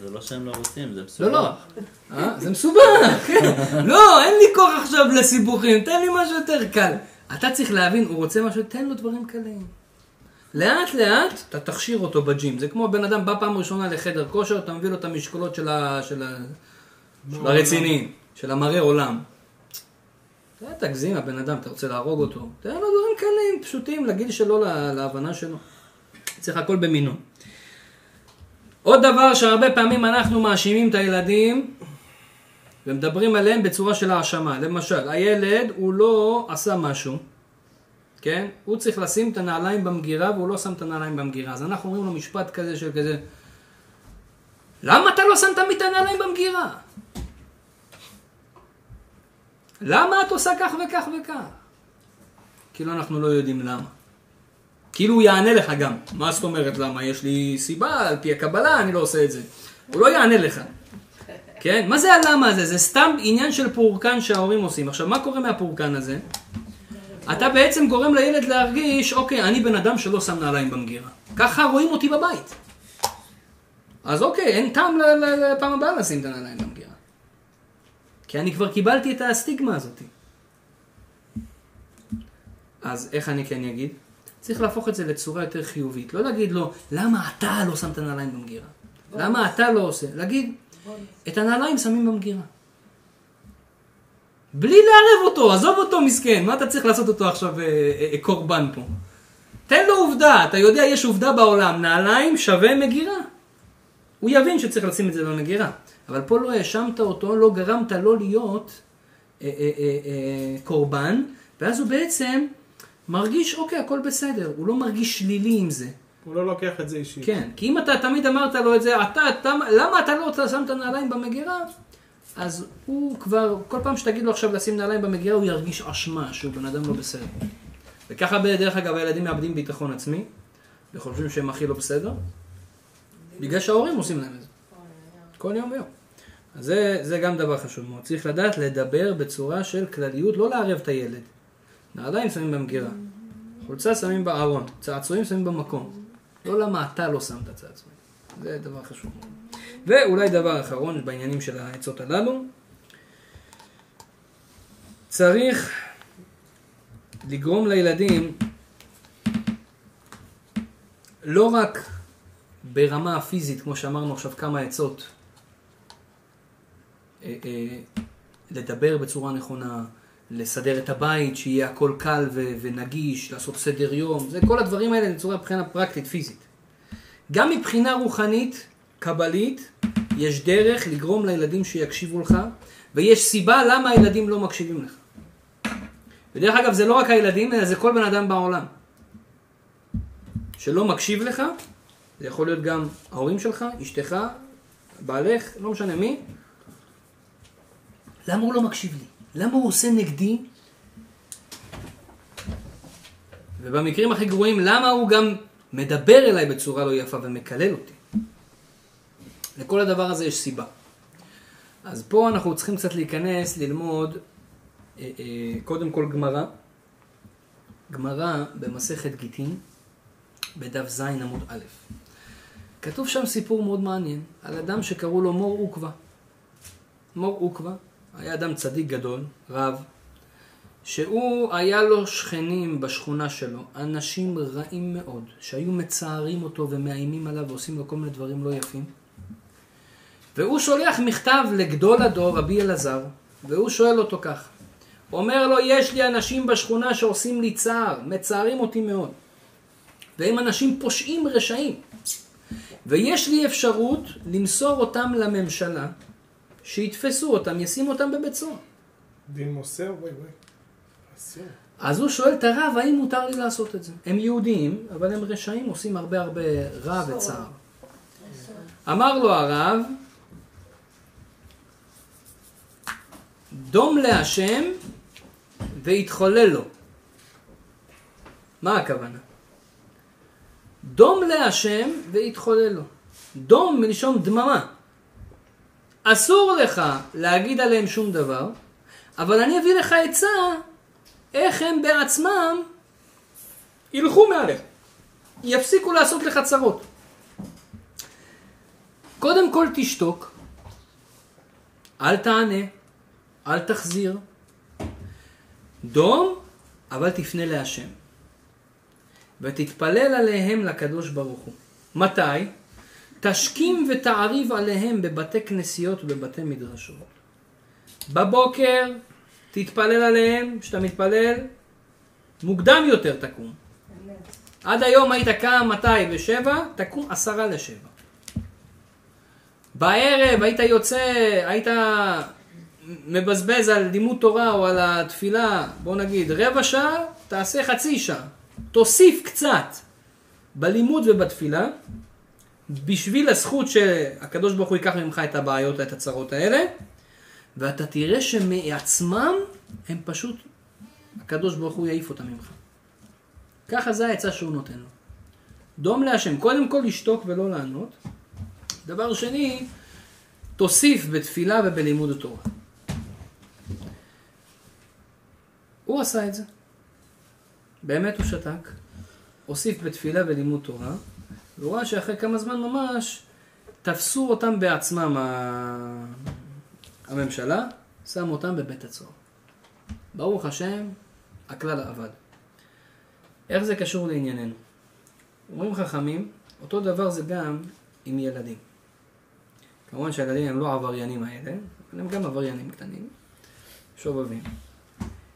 זה לא שהם לא רוצים, זה מסובך. לא, לא. אה? זה מסובך, כן. לא, אין לי כוח עכשיו לסיבוכים, תן לי משהו יותר קל. אתה צריך להבין, הוא רוצה משהו, תן לו דברים קלים. לאט לאט אתה תכשיר אותו בג'ים. זה כמו בן אדם בא פעם ראשונה לחדר כושר, אתה מביא לו את המשקולות של, ה... של, ה... של הרציניים, של המראה עולם. אל תגזים, הבן אדם, אתה רוצה להרוג אותו. תן לו דברים קלים, פשוטים, לגיל שלו, לה... להבנה שלו. צריך הכל במינון. עוד דבר שהרבה פעמים אנחנו מאשימים את הילדים ומדברים עליהם בצורה של האשמה. למשל, הילד הוא לא עשה משהו, כן? הוא צריך לשים את הנעליים במגירה והוא לא שם את הנעליים במגירה. אז אנחנו אומרים לו משפט כזה של כזה, למה אתה לא תמיד את הנעליים במגירה? למה את עושה כך וכך וכך? כאילו אנחנו לא יודעים למה. כאילו הוא יענה לך גם. מה זאת אומרת למה? יש לי סיבה, על פי הקבלה אני לא עושה את זה. הוא לא יענה לך. כן? מה זה הלמה הזה? זה סתם עניין של פורקן שההורים עושים. עכשיו, מה קורה מהפורקן הזה? אתה בעצם גורם לילד להרגיש, אוקיי, אני בן אדם שלא שם נעליים במגירה. ככה רואים אותי בבית. אז אוקיי, אין טעם לפעם הבאה לשים את הנעליים במגירה. כי אני כבר קיבלתי את הסטיגמה הזאת. אז איך אני כן אגיד? צריך להפוך את זה לצורה יותר חיובית. לא להגיד לו, למה אתה לא שם את הנעליים במגירה? למה אתה לא עושה? להגיד, את הנעליים שמים במגירה. בלי לערב אותו, עזוב אותו מסכן, מה אתה צריך לעשות אותו עכשיו אה, אה, אה, קורבן פה? תן לו עובדה, אתה יודע, יש עובדה בעולם, נעליים שווה מגירה. הוא יבין שצריך לשים את זה במגירה. אבל פה לא האשמת אותו, לא גרמת לו להיות אה, אה, אה, אה, קורבן, ואז הוא בעצם מרגיש, אוקיי, הכל בסדר, הוא לא מרגיש שלילי עם זה. הוא לא לוקח את זה אישית. כן, כי אם אתה תמיד אמרת לו את זה, אתה, אתה, למה אתה לא שם את הנעליים במגירה? אז הוא כבר, כל פעם שתגיד לו עכשיו לשים נעליים במגירה, הוא ירגיש אשמה שהוא בן אדם לא בסדר. וככה בדרך אגב הילדים מאבדים ביטחון עצמי, וחושבים שהם הכי לא בסדר, בגלל שההורים עושים להם את זה. כל יום ויום. אז זה, זה גם דבר חשוב מאוד. צריך לדעת לדבר בצורה של כלליות, לא לערב את הילד. נעליים שמים במגירה, חולצה שמים בארון, צעצועים שמים במקום. לא למה אתה לא שם את הצעצועים. זה דבר חשוב. ואולי דבר אחרון בעניינים של העצות הללו, צריך לגרום לילדים לא רק ברמה הפיזית, כמו שאמרנו עכשיו כמה עצות, אה, אה, לדבר בצורה נכונה, לסדר את הבית, שיהיה הכל קל ו- ונגיש, לעשות סדר יום, זה כל הדברים האלה בצורה מבחינה פרקטית, פיזית. גם מבחינה רוחנית, קבלית, יש דרך לגרום לילדים שיקשיבו לך, ויש סיבה למה הילדים לא מקשיבים לך. ודרך אגב, זה לא רק הילדים, אלא זה כל בן אדם בעולם. שלא מקשיב לך, זה יכול להיות גם ההורים שלך, אשתך, בעלך, לא משנה מי. למה הוא לא מקשיב לי? למה הוא עושה נגדי? ובמקרים הכי גרועים, למה הוא גם מדבר אליי בצורה לא יפה ומקלל אותי? לכל הדבר הזה יש סיבה. אז פה אנחנו צריכים קצת להיכנס, ללמוד, אה, אה, קודם כל גמרא. גמרא במסכת גיטין, בדף ז עמוד א'. כתוב שם סיפור מאוד מעניין, על אדם שקראו לו מור עוקווה. מור עוקווה היה אדם צדיק גדול, רב, שהוא היה לו שכנים בשכונה שלו, אנשים רעים מאוד, שהיו מצערים אותו ומאיימים עליו ועושים לו כל מיני דברים לא יפים. והוא שולח מכתב לגדול הדור, רבי אלעזר, והוא שואל אותו כך. אומר לו, יש לי אנשים בשכונה שעושים לי צער, מצערים אותי מאוד. והם אנשים פושעים רשעים. ויש לי אפשרות למסור אותם לממשלה, שיתפסו אותם, ישימו אותם בבית סוהר. דין מוסר? וואי וואי. אסור. אז הוא שואל את הרב, האם מותר לי לעשות את זה? הם יהודים, אבל הם רשעים, עושים הרבה הרבה רע וצער. אמר לו הרב, דום להשם ויתחולל לו. מה הכוונה? דום להשם ויתחולל לו. דום מלשון דממה. אסור לך להגיד עליהם שום דבר, אבל אני אביא לך עצה איך הם בעצמם ילכו מעליך. יפסיקו לעשות לך צרות. קודם כל תשתוק, אל תענה, אל תחזיר. דום, אבל תפנה להשם. ותתפלל עליהם לקדוש ברוך הוא. מתי? תשכים ותעריב עליהם בבתי כנסיות ובבתי מדרשות. בבוקר תתפלל עליהם, כשאתה מתפלל, מוקדם יותר תקום. עד היום היית קם מתי? בשבע, תקום עשרה לשבע. בערב היית יוצא, היית מבזבז על לימוד תורה או על התפילה, בוא נגיד רבע שעה, תעשה חצי שעה. תוסיף קצת בלימוד ובתפילה, בשביל הזכות שהקדוש ברוך הוא ייקח ממך את הבעיות, את הצרות האלה, ואתה תראה שמעצמם הם פשוט, הקדוש ברוך הוא יעיף אותם ממך. ככה זה העצה שהוא נותן לו. דום להשם, קודם כל לשתוק ולא לענות. דבר שני, תוסיף בתפילה ובלימוד התורה. הוא עשה את זה. באמת הוא שתק, הוסיף בתפילה ולימוד תורה, והוא ראה שאחרי כמה זמן ממש תפסו אותם בעצמם ה... הממשלה, שמו אותם בבית הצוהר. ברוך השם, הכלל עבד. איך זה קשור לענייננו? אומרים חכמים, אותו דבר זה גם עם ילדים. כמובן שהילדים הם לא העבריינים האלה, אבל הם גם עבריינים קטנים, שובבים.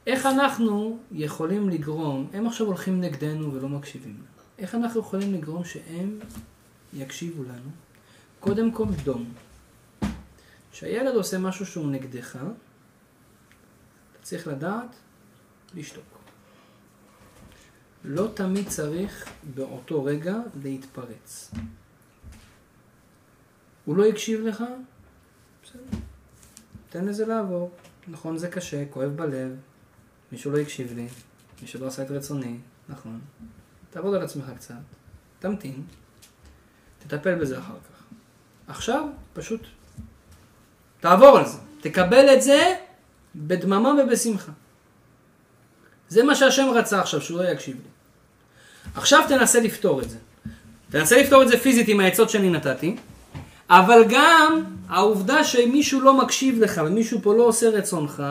איך אנחנו יכולים לגרום, הם עכשיו הולכים נגדנו ולא מקשיבים לנו. איך אנחנו יכולים לגרום שהם יקשיבו לנו? קודם כל דום. כשהילד עושה משהו שהוא נגדך, אתה צריך לדעת לשתוק. לא תמיד צריך באותו רגע להתפרץ. הוא לא הקשיב לך? בסדר. תן לזה לעבור. נכון, זה קשה, כואב בלב, מישהו לא הקשיב לי, מישהו לא עשה את רצוני, נכון. תעבוד על עצמך קצת, תמתין, תטפל בזה אחר כך. עכשיו, פשוט תעבור על זה. תקבל את זה בדממה ובשמחה. זה מה שהשם רצה עכשיו, שהוא לא יקשיב לי. עכשיו תנסה לפתור את זה. תנסה לפתור את זה פיזית עם העצות שאני נתתי, אבל גם העובדה שמישהו לא מקשיב לך ומישהו פה לא עושה רצונך,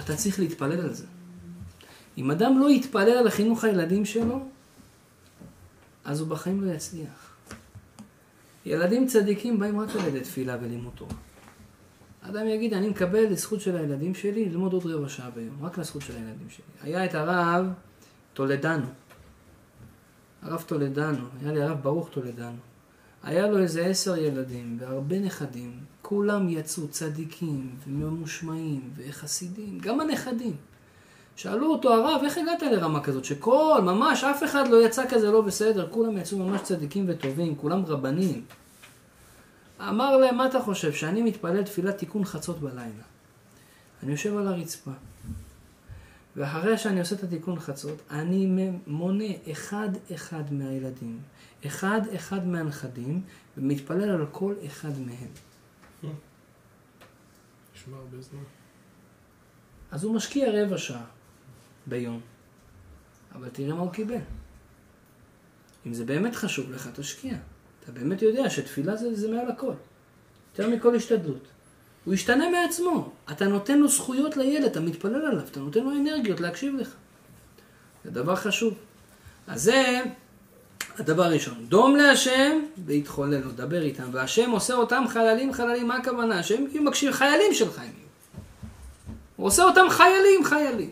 אתה צריך להתפלל על זה. אם אדם לא יתפלל על החינוך הילדים שלו, אז הוא בחיים לא יצליח. ילדים צדיקים באים רק על ידי תפילה ולימוד תורה. אדם יגיד, אני מקבל לזכות של הילדים שלי ללמוד עוד רבע שעה ביום, רק לזכות של הילדים שלי. היה את הרב טולדנו. הרב טולדנו, היה לי הרב ברוך טולדנו. היה לו איזה עשר ילדים והרבה נכדים, כולם יצאו צדיקים וממושמעים וחסידים, גם הנכדים. שאלו אותו, הרב, איך הגעת לרמה כזאת? שכל, ממש, אף אחד לא יצא כזה לא בסדר, כולם יצאו ממש צדיקים וטובים, כולם רבנים. אמר להם, מה אתה חושב, שאני מתפלל תפילת תיקון חצות בלילה. אני יושב על הרצפה, ואחרי שאני עושה את התיקון חצות, אני מונה אחד-אחד מהילדים, אחד-אחד מהנכדים, ומתפלל על כל אחד מהם. נשמע הרבה זמן. אז הוא משקיע רבע שעה ביום, אבל תראה מה הוא קיבל. אם זה באמת חשוב לך, תשקיע. אתה באמת יודע שתפילה זה, זה מעל הכל. יותר מכל השתדלות. הוא ישתנה מעצמו. אתה נותן לו זכויות לילד, אתה מתפלל עליו, אתה נותן לו אנרגיות להקשיב לך. זה דבר חשוב. אז זה הדבר הראשון. דום להשם והתחולל לו, דבר איתם. והשם עושה אותם חללים חללים, מה הכוונה? שהם יהיו מקשיב, חיילים שלך הם יהיו. הוא עושה אותם חיילים חיילים.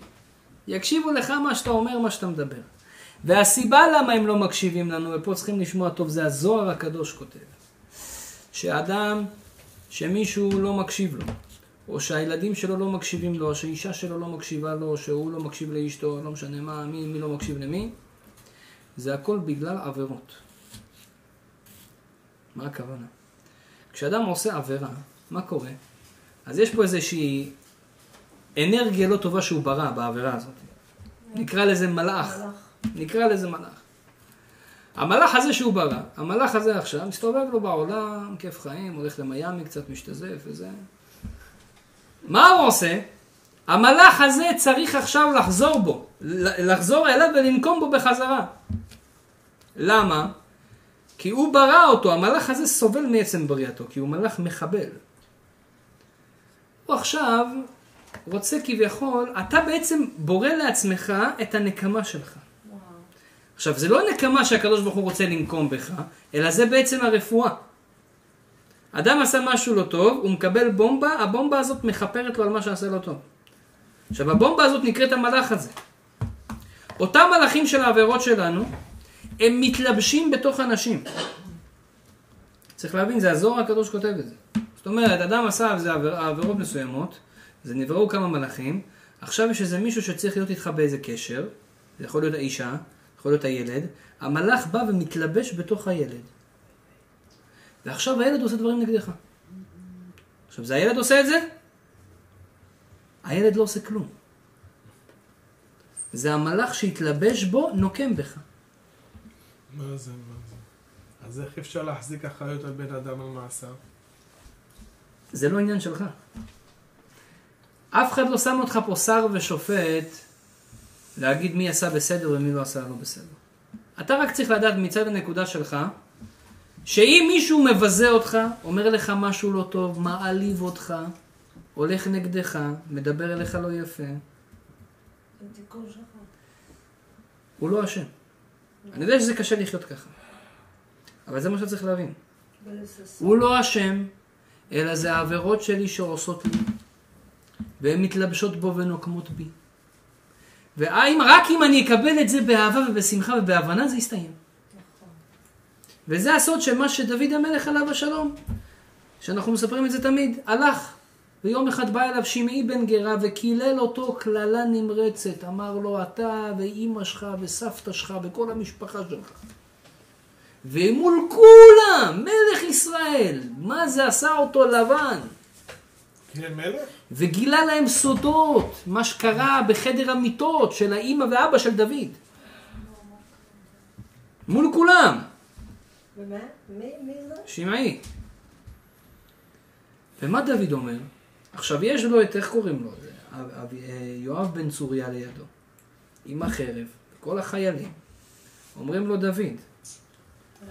יקשיבו לך מה שאתה אומר, מה שאתה מדבר. והסיבה למה הם לא מקשיבים לנו, ופה צריכים לשמוע טוב, זה הזוהר הקדוש כותב. שאדם, שמישהו לא מקשיב לו, או שהילדים שלו לא מקשיבים לו, או שהאישה שלו לא מקשיבה לו, או שהוא לא מקשיב לאשתו, לא משנה מה, מי, מי לא מקשיב למי, זה הכל בגלל עבירות. מה הכוונה? כשאדם עושה עבירה, מה קורה? אז יש פה איזושהי אנרגיה לא טובה שהוא ברא בעבירה הזאת. נקרא לזה מלאך. נקרא לזה מלאך. המלאך הזה שהוא ברא, המלאך הזה עכשיו מסתובב לו בעולם, כיף חיים, הולך למיאמי, קצת משתזף וזה. מה הוא עושה? המלאך הזה צריך עכשיו לחזור בו, לחזור אליו ולנקום בו בחזרה. למה? כי הוא ברא אותו, המלאך הזה סובל מעצם בריאתו, כי הוא מלאך מחבל. הוא עכשיו רוצה כביכול, אתה בעצם בורא לעצמך את הנקמה שלך. וואו. עכשיו, זה לא נקמה שהקדוש ברוך הוא רוצה לנקום בך, אלא זה בעצם הרפואה. אדם עשה משהו לא טוב, הוא מקבל בומבה, הבומבה הזאת מכפרת לו על מה שעשה לא טוב. עכשיו, הבומבה הזאת נקראת המלאך הזה. אותם מלאכים של העבירות שלנו, הם מתלבשים בתוך אנשים. צריך להבין, זה הזוהר הקדוש כותב את זה. זאת אומרת, אדם עשה עבירות מסוימות, זה נבראו כמה מלאכים, עכשיו יש איזה מישהו שצריך להיות איתך באיזה קשר, זה יכול להיות האישה, יכול להיות הילד, המלאך בא ומתלבש בתוך הילד. ועכשיו הילד עושה דברים נגדך. עכשיו, זה הילד עושה את זה? הילד לא עושה כלום. זה המלאך שהתלבש בו, נוקם בך. מה זה, מה זה? אז איך אפשר להחזיק אחריות על בן אדם על מעשיו? זה לא עניין שלך. אף אחד לא שם אותך פה שר ושופט להגיד מי עשה בסדר ומי לא עשה לא בסדר. אתה רק צריך לדעת מצד הנקודה שלך, שאם מישהו מבזה אותך, אומר לך משהו לא טוב, מעליב אותך, הולך נגדך, מדבר אליך לא יפה. הוא לא אשם. אני יודע שזה קשה לחיות ככה, אבל זה מה שצריך להבין. ולססות. הוא לא אשם, אלא זה העבירות שלי שעושות לי. והן מתלבשות בו ונוקמות בי. והאם רק אם אני אקבל את זה באהבה ובשמחה ובהבנה זה יסתיים. וזה הסוד של מה שדוד המלך עליו השלום, שאנחנו מספרים את זה תמיד, הלך. ויום אחד בא אליו שמעי בן גרה וקילל אותו קללה נמרצת. אמר לו, אתה ואימא שלך וסבתא שלך וכל המשפחה שלך. ומול כולם, מלך ישראל, מה זה עשה אותו לבן? וגילה להם סודות, מה שקרה בחדר המיטות של האימא ואבא של דוד. מול כולם, ומה? מי מי זה? שמעי. ומה דוד אומר? עכשיו יש לו את, איך קוראים לו? אה, יואב בן צוריה לידו, עם החרב, כל החיילים. אומרים לו, דוד,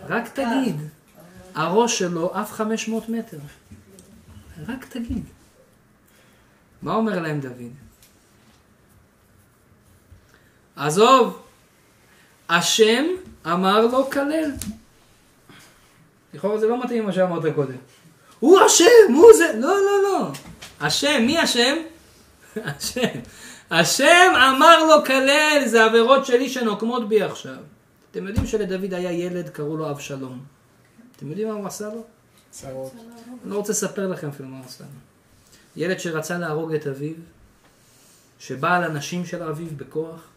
רק תגיד, הראש שלו עף 500 מטר. רק תגיד. מה אומר להם דוד? עזוב, השם אמר לו כלל. לכאורה זה לא מתאים מה שאמרת קודם. הוא השם, הוא זה, לא, לא, לא. השם, מי השם? השם. השם אמר לו כלל, זה עבירות שלי שנוקמות בי עכשיו. אתם יודעים שלדוד היה ילד, קראו לו אבשלום. אתם יודעים מה הוא עשה לו? צרות. אני לא רוצה לספר לכם אפילו מה הוא עשה לו. ילד שרצה להרוג את אביו, שבא על הנשים של אביו בכוח,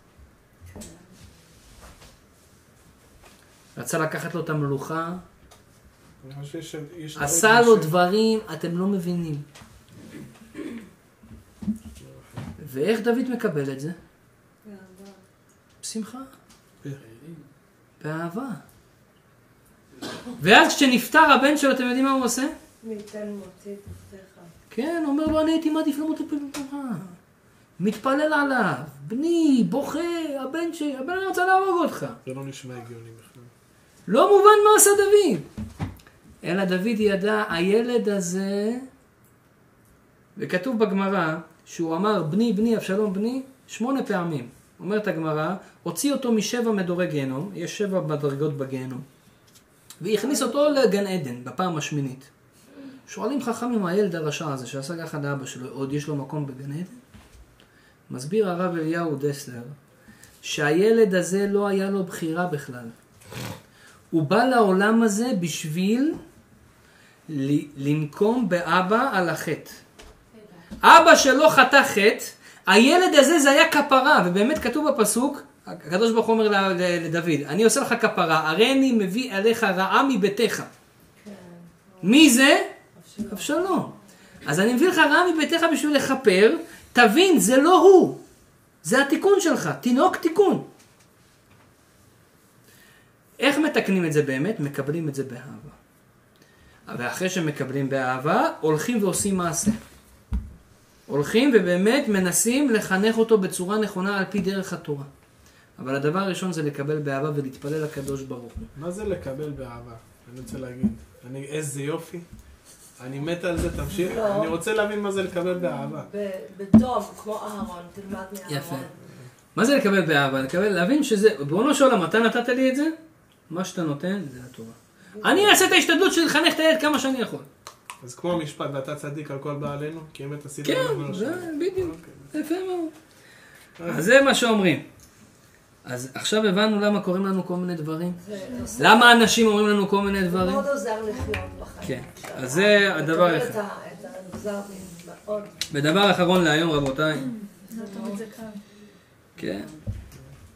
רצה לקחת לו את המלוכה, אני חושב שיש... עשה לו דברים, אתם לא מבינים. ואיך דוד מקבל את זה? בשמחה. באהבה. ואז כשנפטר הבן שלו, אתם יודעים מה הוא עושה? מי ייתן מוציא את. כן, אומר לו, אני הייתי מעדיף למות בפלטורה. מתפלל עליו, בני, בוכה, הבן שלי, הבן אני רוצה להרוג אותך. זה לא נשמע הגיוני בכלל. לא מובן מה עשה דוד. אלא דוד ידע, הילד הזה, וכתוב בגמרא, שהוא אמר, בני, בני, אבשלום בני, שמונה פעמים. אומרת הגמרא, הוציא אותו משבע מדורי גיהנום, יש שבע מדרגות בגיהנום, והכניס אותו לגן עדן, בפעם השמינית. שואלים חכמים, הילד הרשע הזה שעשה ככה לאבא שלו, עוד יש לו מקום בגן עדן? מסביר הרב אליהו דסלר, שהילד הזה לא היה לו בחירה בכלל. הוא בא לעולם הזה בשביל לנקום באבא על החטא. אבא שלו חטא חטא, הילד הזה זה היה כפרה, ובאמת כתוב בפסוק, הקדוש ברוך הוא אומר לדוד, אני עושה לך כפרה, הרי אני מביא עליך רעה מביתך. מי זה? אבשלום. אז אני מביא לך רעה מביתך בשביל לכפר, תבין, זה לא הוא. זה התיקון שלך, תינוק תיקון. איך מתקנים את זה באמת? מקבלים את זה באהבה. ואחרי שמקבלים באהבה, הולכים ועושים מעשה. הולכים ובאמת מנסים לחנך אותו בצורה נכונה על פי דרך התורה. אבל הדבר הראשון זה לקבל באהבה ולהתפלל לקדוש ברוך הוא. מה זה לקבל באהבה? אני רוצה להגיד. אני, איזה יופי. אני מת על זה, תמשיך. לא. אני רוצה להבין מה זה לקבל באהבה. בטוב, כמו אהרון, תלמד מאהרון. יפה. מה זה לקבל באהבה? לקבל, להבין שזה, בואו של עולם, אתה נתת לי את זה? מה שאתה נותן זה התורה. אני אעשה את ההשתדלות של לחנך את הילד כמה שאני יכול. אז כמו המשפט, ואתה צדיק על כל בעלינו, כי אמת עשית כן, לא. בדיוק. אוקיי. יפה מאוד. אז זה מה שאומרים. אז עכשיו הבנו למה קוראים לנו כל מיני דברים. למה אנשים אומרים לנו כל מיני זה דברים? מאוד עוזר לחיות בחיים. כן, אז זה הדבר אחד. ודבר אחרון להיום, רבותיי. לא תמיד זה קל. כן,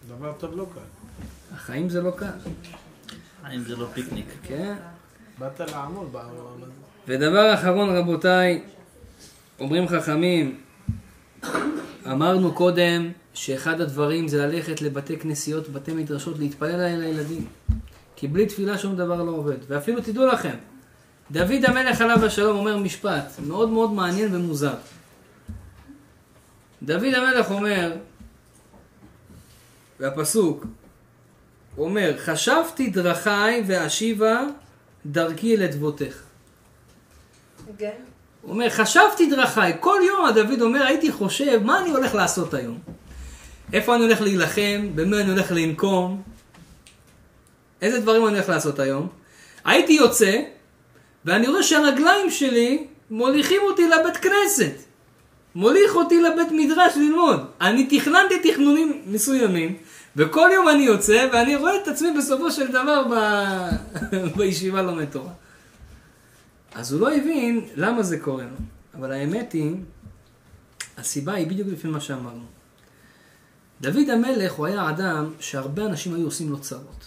דבר טוב לא קל. החיים זה לא קל. האם זה לא פיקניק? כן. באת לעמוד בעולם הזה. ודבר אחרון, רבותיי, אומרים חכמים, אמרנו קודם שאחד הדברים זה ללכת לבתי כנסיות, בתי מדרשות, להתפלל על הילדים. כי בלי תפילה שום דבר לא עובד. ואפילו תדעו לכם, דוד המלך עליו השלום אומר משפט מאוד מאוד מעניין ומוזר. דוד המלך אומר, והפסוק, הוא אומר, חשבתי דרכי ואשיבה דרכי אל אדבותיך. כן? הוא אומר, חשבתי דרכיי, כל יום הדוד אומר, הייתי חושב, מה אני הולך לעשות היום? איפה אני הולך להילחם? במה אני הולך לנקום? איזה דברים אני הולך לעשות היום? הייתי יוצא, ואני רואה שהרגליים שלי מוליכים אותי לבית כנסת. מוליך אותי לבית מדרש ללמוד. אני תכננתי תכנונים מסוימים, וכל יום אני יוצא, ואני רואה את עצמי בסופו של דבר ב... בישיבה לומד תורה. אז הוא לא הבין למה זה קורה לו. אבל האמת היא, הסיבה היא בדיוק לפי מה שאמרנו. דוד המלך הוא היה אדם שהרבה אנשים היו עושים לו צרות.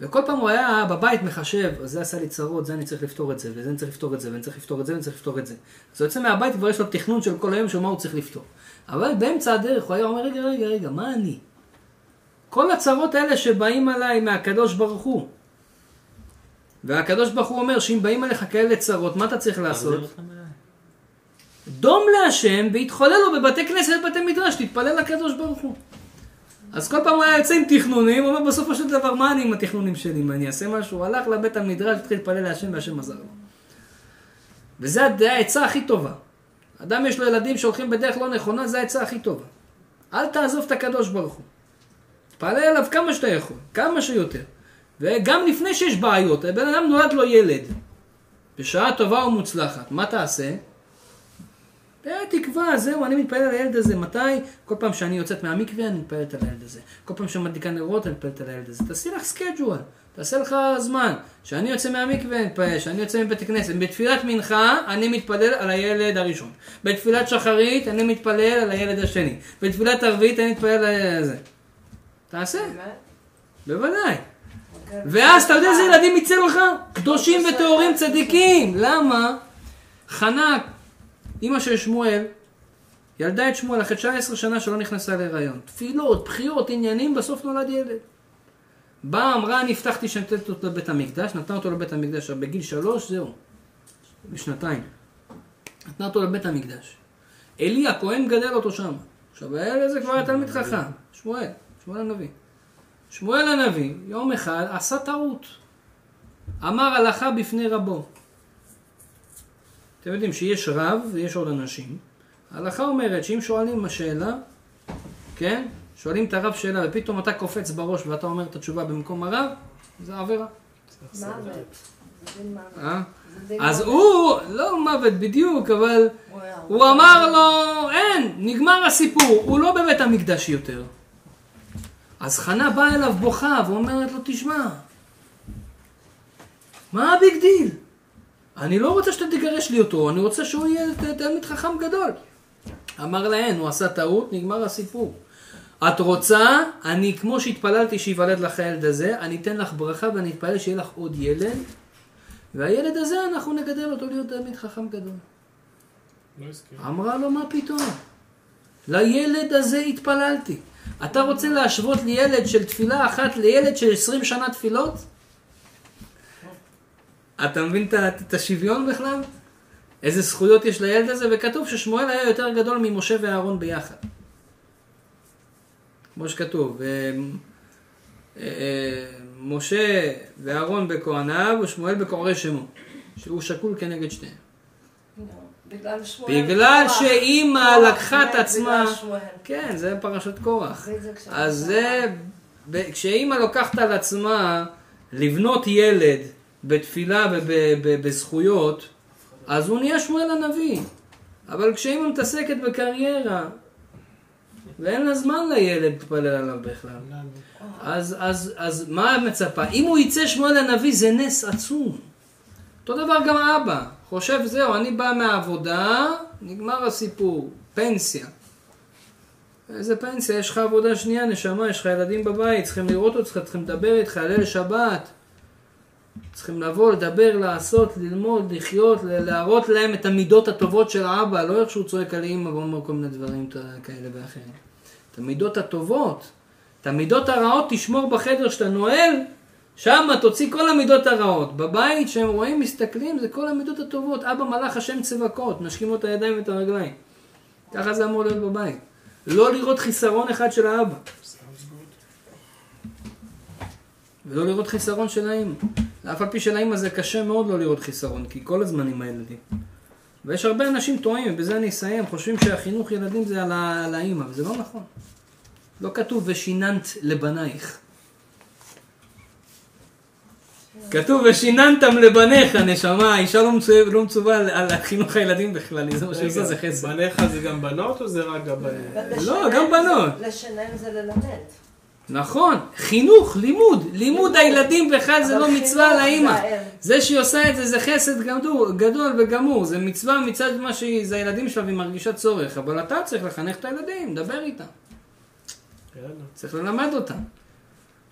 וכל פעם הוא היה בבית מחשב, זה עשה לי צרות, זה אני צריך לפתור את זה, וזה אני צריך לפתור את זה, ואני צריך לפתור את זה, ואני צריך לפתור את זה. אז הוא יוצא מהבית וכבר יש לו תכנון של כל היום של מה הוא צריך לפתור. אבל באמצע הדרך הוא היה אומר, רגע, רגע, רגע, מה אני? כל הצרות האלה שבאים עליי מהקדוש ברוך הוא. והקדוש ברוך הוא אומר שאם באים עליך כאלה צרות, מה אתה צריך לעשות? דום להשם והתחולל לו בבתי כנסת ובתי מדרש, תתפלל לקדוש ברוך הוא. אז כל פעם הוא היה יוצא עם תכנונים, אומר בסופו של דבר, מה אני עם התכנונים שלי? מה אני אעשה משהו? הלך לבית המדרש, התחיל להתפלל להשם והשם עזר לו. וזה העצה הכי טובה. אדם יש לו ילדים שהולכים בדרך לא נכונה, זה העצה הכי טובה. אל תעזוב את הקדוש ברוך הוא. תפלל אליו כמה שאתה יכול, כמה שיותר. וגם לפני שיש בעיות, הבן אדם נולד לו ילד. בשעה טובה ומוצלחת, מה תעשה? תראה, תקווה, זהו, אני מתפלל על הילד הזה. מתי? כל פעם שאני יוצאת מהמקווה, אני מתפללת על הילד הזה. כל פעם שאני מדליקה נרות, אני מתפללת על הילד הזה. תעשי לך schedule, תעשה לך זמן. כשאני יוצא מהמקווה, אני מתפלל. כשאני יוצא מבית הכנסת, בתפילת מנחה, אני מתפלל על הילד הראשון. בתפילת שחרית, אני מתפלל על הילד השני. בתפילת ערבית, אני מתפלל על הילד הזה. תעשה? בוודאי. ואז אתה יודע איזה ילדים יצא לך? קדושים וטהורים צדיקים. למה? חנה, אימא של שמואל, ילדה את שמואל אחרי 19 שנה שלא נכנסה להיריון. תפילות, בחיות, עניינים, בסוף נולד ילד. באה, אמרה, אני הבטחתי שאני נותנת אותו לבית המקדש, נתנה אותו לבית המקדש, בגיל שלוש, זהו. בשנתיים. נתנה אותו לבית המקדש. עלי הכהן גדל אותו שם. עכשיו, הילד הזה כבר היה תלמיד חכם. שמואל, שמואל הנביא. שמואל הנביא, יום אחד עשה טעות. אמר הלכה בפני רבו. אתם יודעים שיש רב ויש עוד אנשים. ההלכה אומרת שאם שואלים שאלה, כן? שואלים את הרב שאלה ופתאום אתה קופץ בראש ואתה אומר את התשובה במקום הרב, זה עבירה. אה? אז. הוא, לא מוות בדיוק, אבל הוא אמר לו, אין, נגמר הסיפור, הוא לא בבית המקדש יותר. אז חנה באה אליו בוכה ואומרת לו, תשמע, מה ה big deal? אני לא רוצה שאתה תגרש לי אותו, אני רוצה שהוא יהיה תלמיד חכם גדול. אמר לה, אין, הוא עשה טעות, נגמר הסיפור. את רוצה, אני, כמו שהתפללתי שייוולד לך הילד הזה, אני אתן לך ברכה ואני אתפלל שיהיה לך עוד ילד, והילד הזה, אנחנו נגדל אותו להיות תלמיד חכם גדול. לא. אמרה לו, מה פתאום? לילד הזה התפללתי. אתה רוצה להשוות לילד של תפילה אחת לילד של 20 שנה תפילות? אתה מבין את השוויון בכלל? איזה זכויות יש לילד הזה? וכתוב ששמואל היה יותר גדול ממשה ואהרון ביחד. כמו שכתוב, אה, אה, משה ואהרון בכהניו ושמואל בכורי שמו. שהוא שקול כנגד שניהם. בגלל שמואל. בגלל. שאימא לקחה את עצמה. כן, זה פרשת קורח. אז. זה, כשאימא לוקחת על עצמה לבנות ילד בתפילה ובזכויות, אז הוא נהיה שמואל הנביא. אבל כשאימא מתעסקת בקריירה, ואין לה זמן לילד להתפלל עליו בכלל. אז, אז, אז מה מצפה? אם הוא יצא שמואל הנביא זה נס עצום. אותו דבר גם האבא. חושב, זהו, אני בא מהעבודה, נגמר הסיפור. פנסיה. איזה פנסיה? יש לך עבודה שנייה, נשמה, יש לך ילדים בבית, צריכים לראות אותך, צריכים לדבר איתך, ליל שבת. צריכים לבוא, לדבר, לעשות, ללמוד, לחיות, להראות להם את המידות הטובות של האבא, לא איך שהוא צועק על אימא ואומר כל מיני דברים כאלה ואחרים. את המידות הטובות. את המידות הרעות תשמור בחדר שאתה נועל, שם תוציא כל המידות הרעות. בבית שהם רואים, מסתכלים, זה כל המידות הטובות. אבא מלאך השם צבקות, נשקים לו את הידיים ואת הרגליים. ככה זה אמור להיות בבית. לא לראות חיסרון אחד של האבא. ולא לראות חיסרון של האמא. אף על פי שלאמא זה קשה מאוד לא לראות חיסרון, כי כל הזמן עם הילדים. ויש הרבה אנשים טועים, ובזה אני אסיים, חושבים שהחינוך ילדים זה על, ה- על האמא, וזה לא נכון. לא כתוב ושיננת לבנייך. כתוב, ושיננתם לבניך, נשמה, האישה לא מצו- לא מצווה על- על חינוך הילדים בכלל, זה מה עושה, זה חסד. בניך זה גם בנות או זה רק הבנים? לא, גם בנות. לשנן זה ללמד. נכון, חינוך, לימוד, לימוד הילדים בכלל זה לא מצווה זה לאימא. האם. זה שהיא עושה את זה זה חסד גדול, גדול וגמור, זה מצווה מצד מה שהיא, זה הילדים שלה והיא מרגישה צורך, אבל אתה צריך לחנך את הילדים, דבר איתם. צריך ללמד אותם.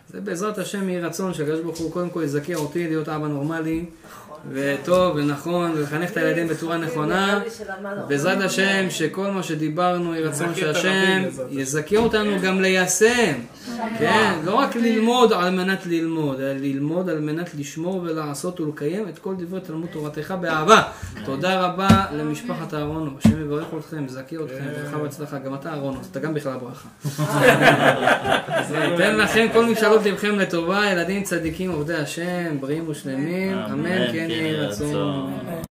זה בעזרת השם יהי רצון שהקדוש ברוך הוא קודם כל יזכה אותי להיות אבא נורמלי, נכון. וטוב ונכון, ולחנך את הילדים בצורה נכונה. לי שלמדנו. בעזרת השם, שכל מה שדיברנו יהי רצון שהשם. יזכה אותנו גם ליישם. כן, לא רק ללמוד על מנת ללמוד, אלא ללמוד על מנת לשמור ולעשות ולקיים את כל דברי תלמוד תורתך באהבה. תודה רבה למשפחת אהרונוב, השם יברך אתכם, יזכה אתכם, ברכה והצלחה, גם אתה אהרונוב, אתה גם בכלל ברכה. ייתן לכם כל משאלות לבכם לטובה, ילדים צדיקים עובדי השם, בריאים ושלמים, אמן כן יהי רצון.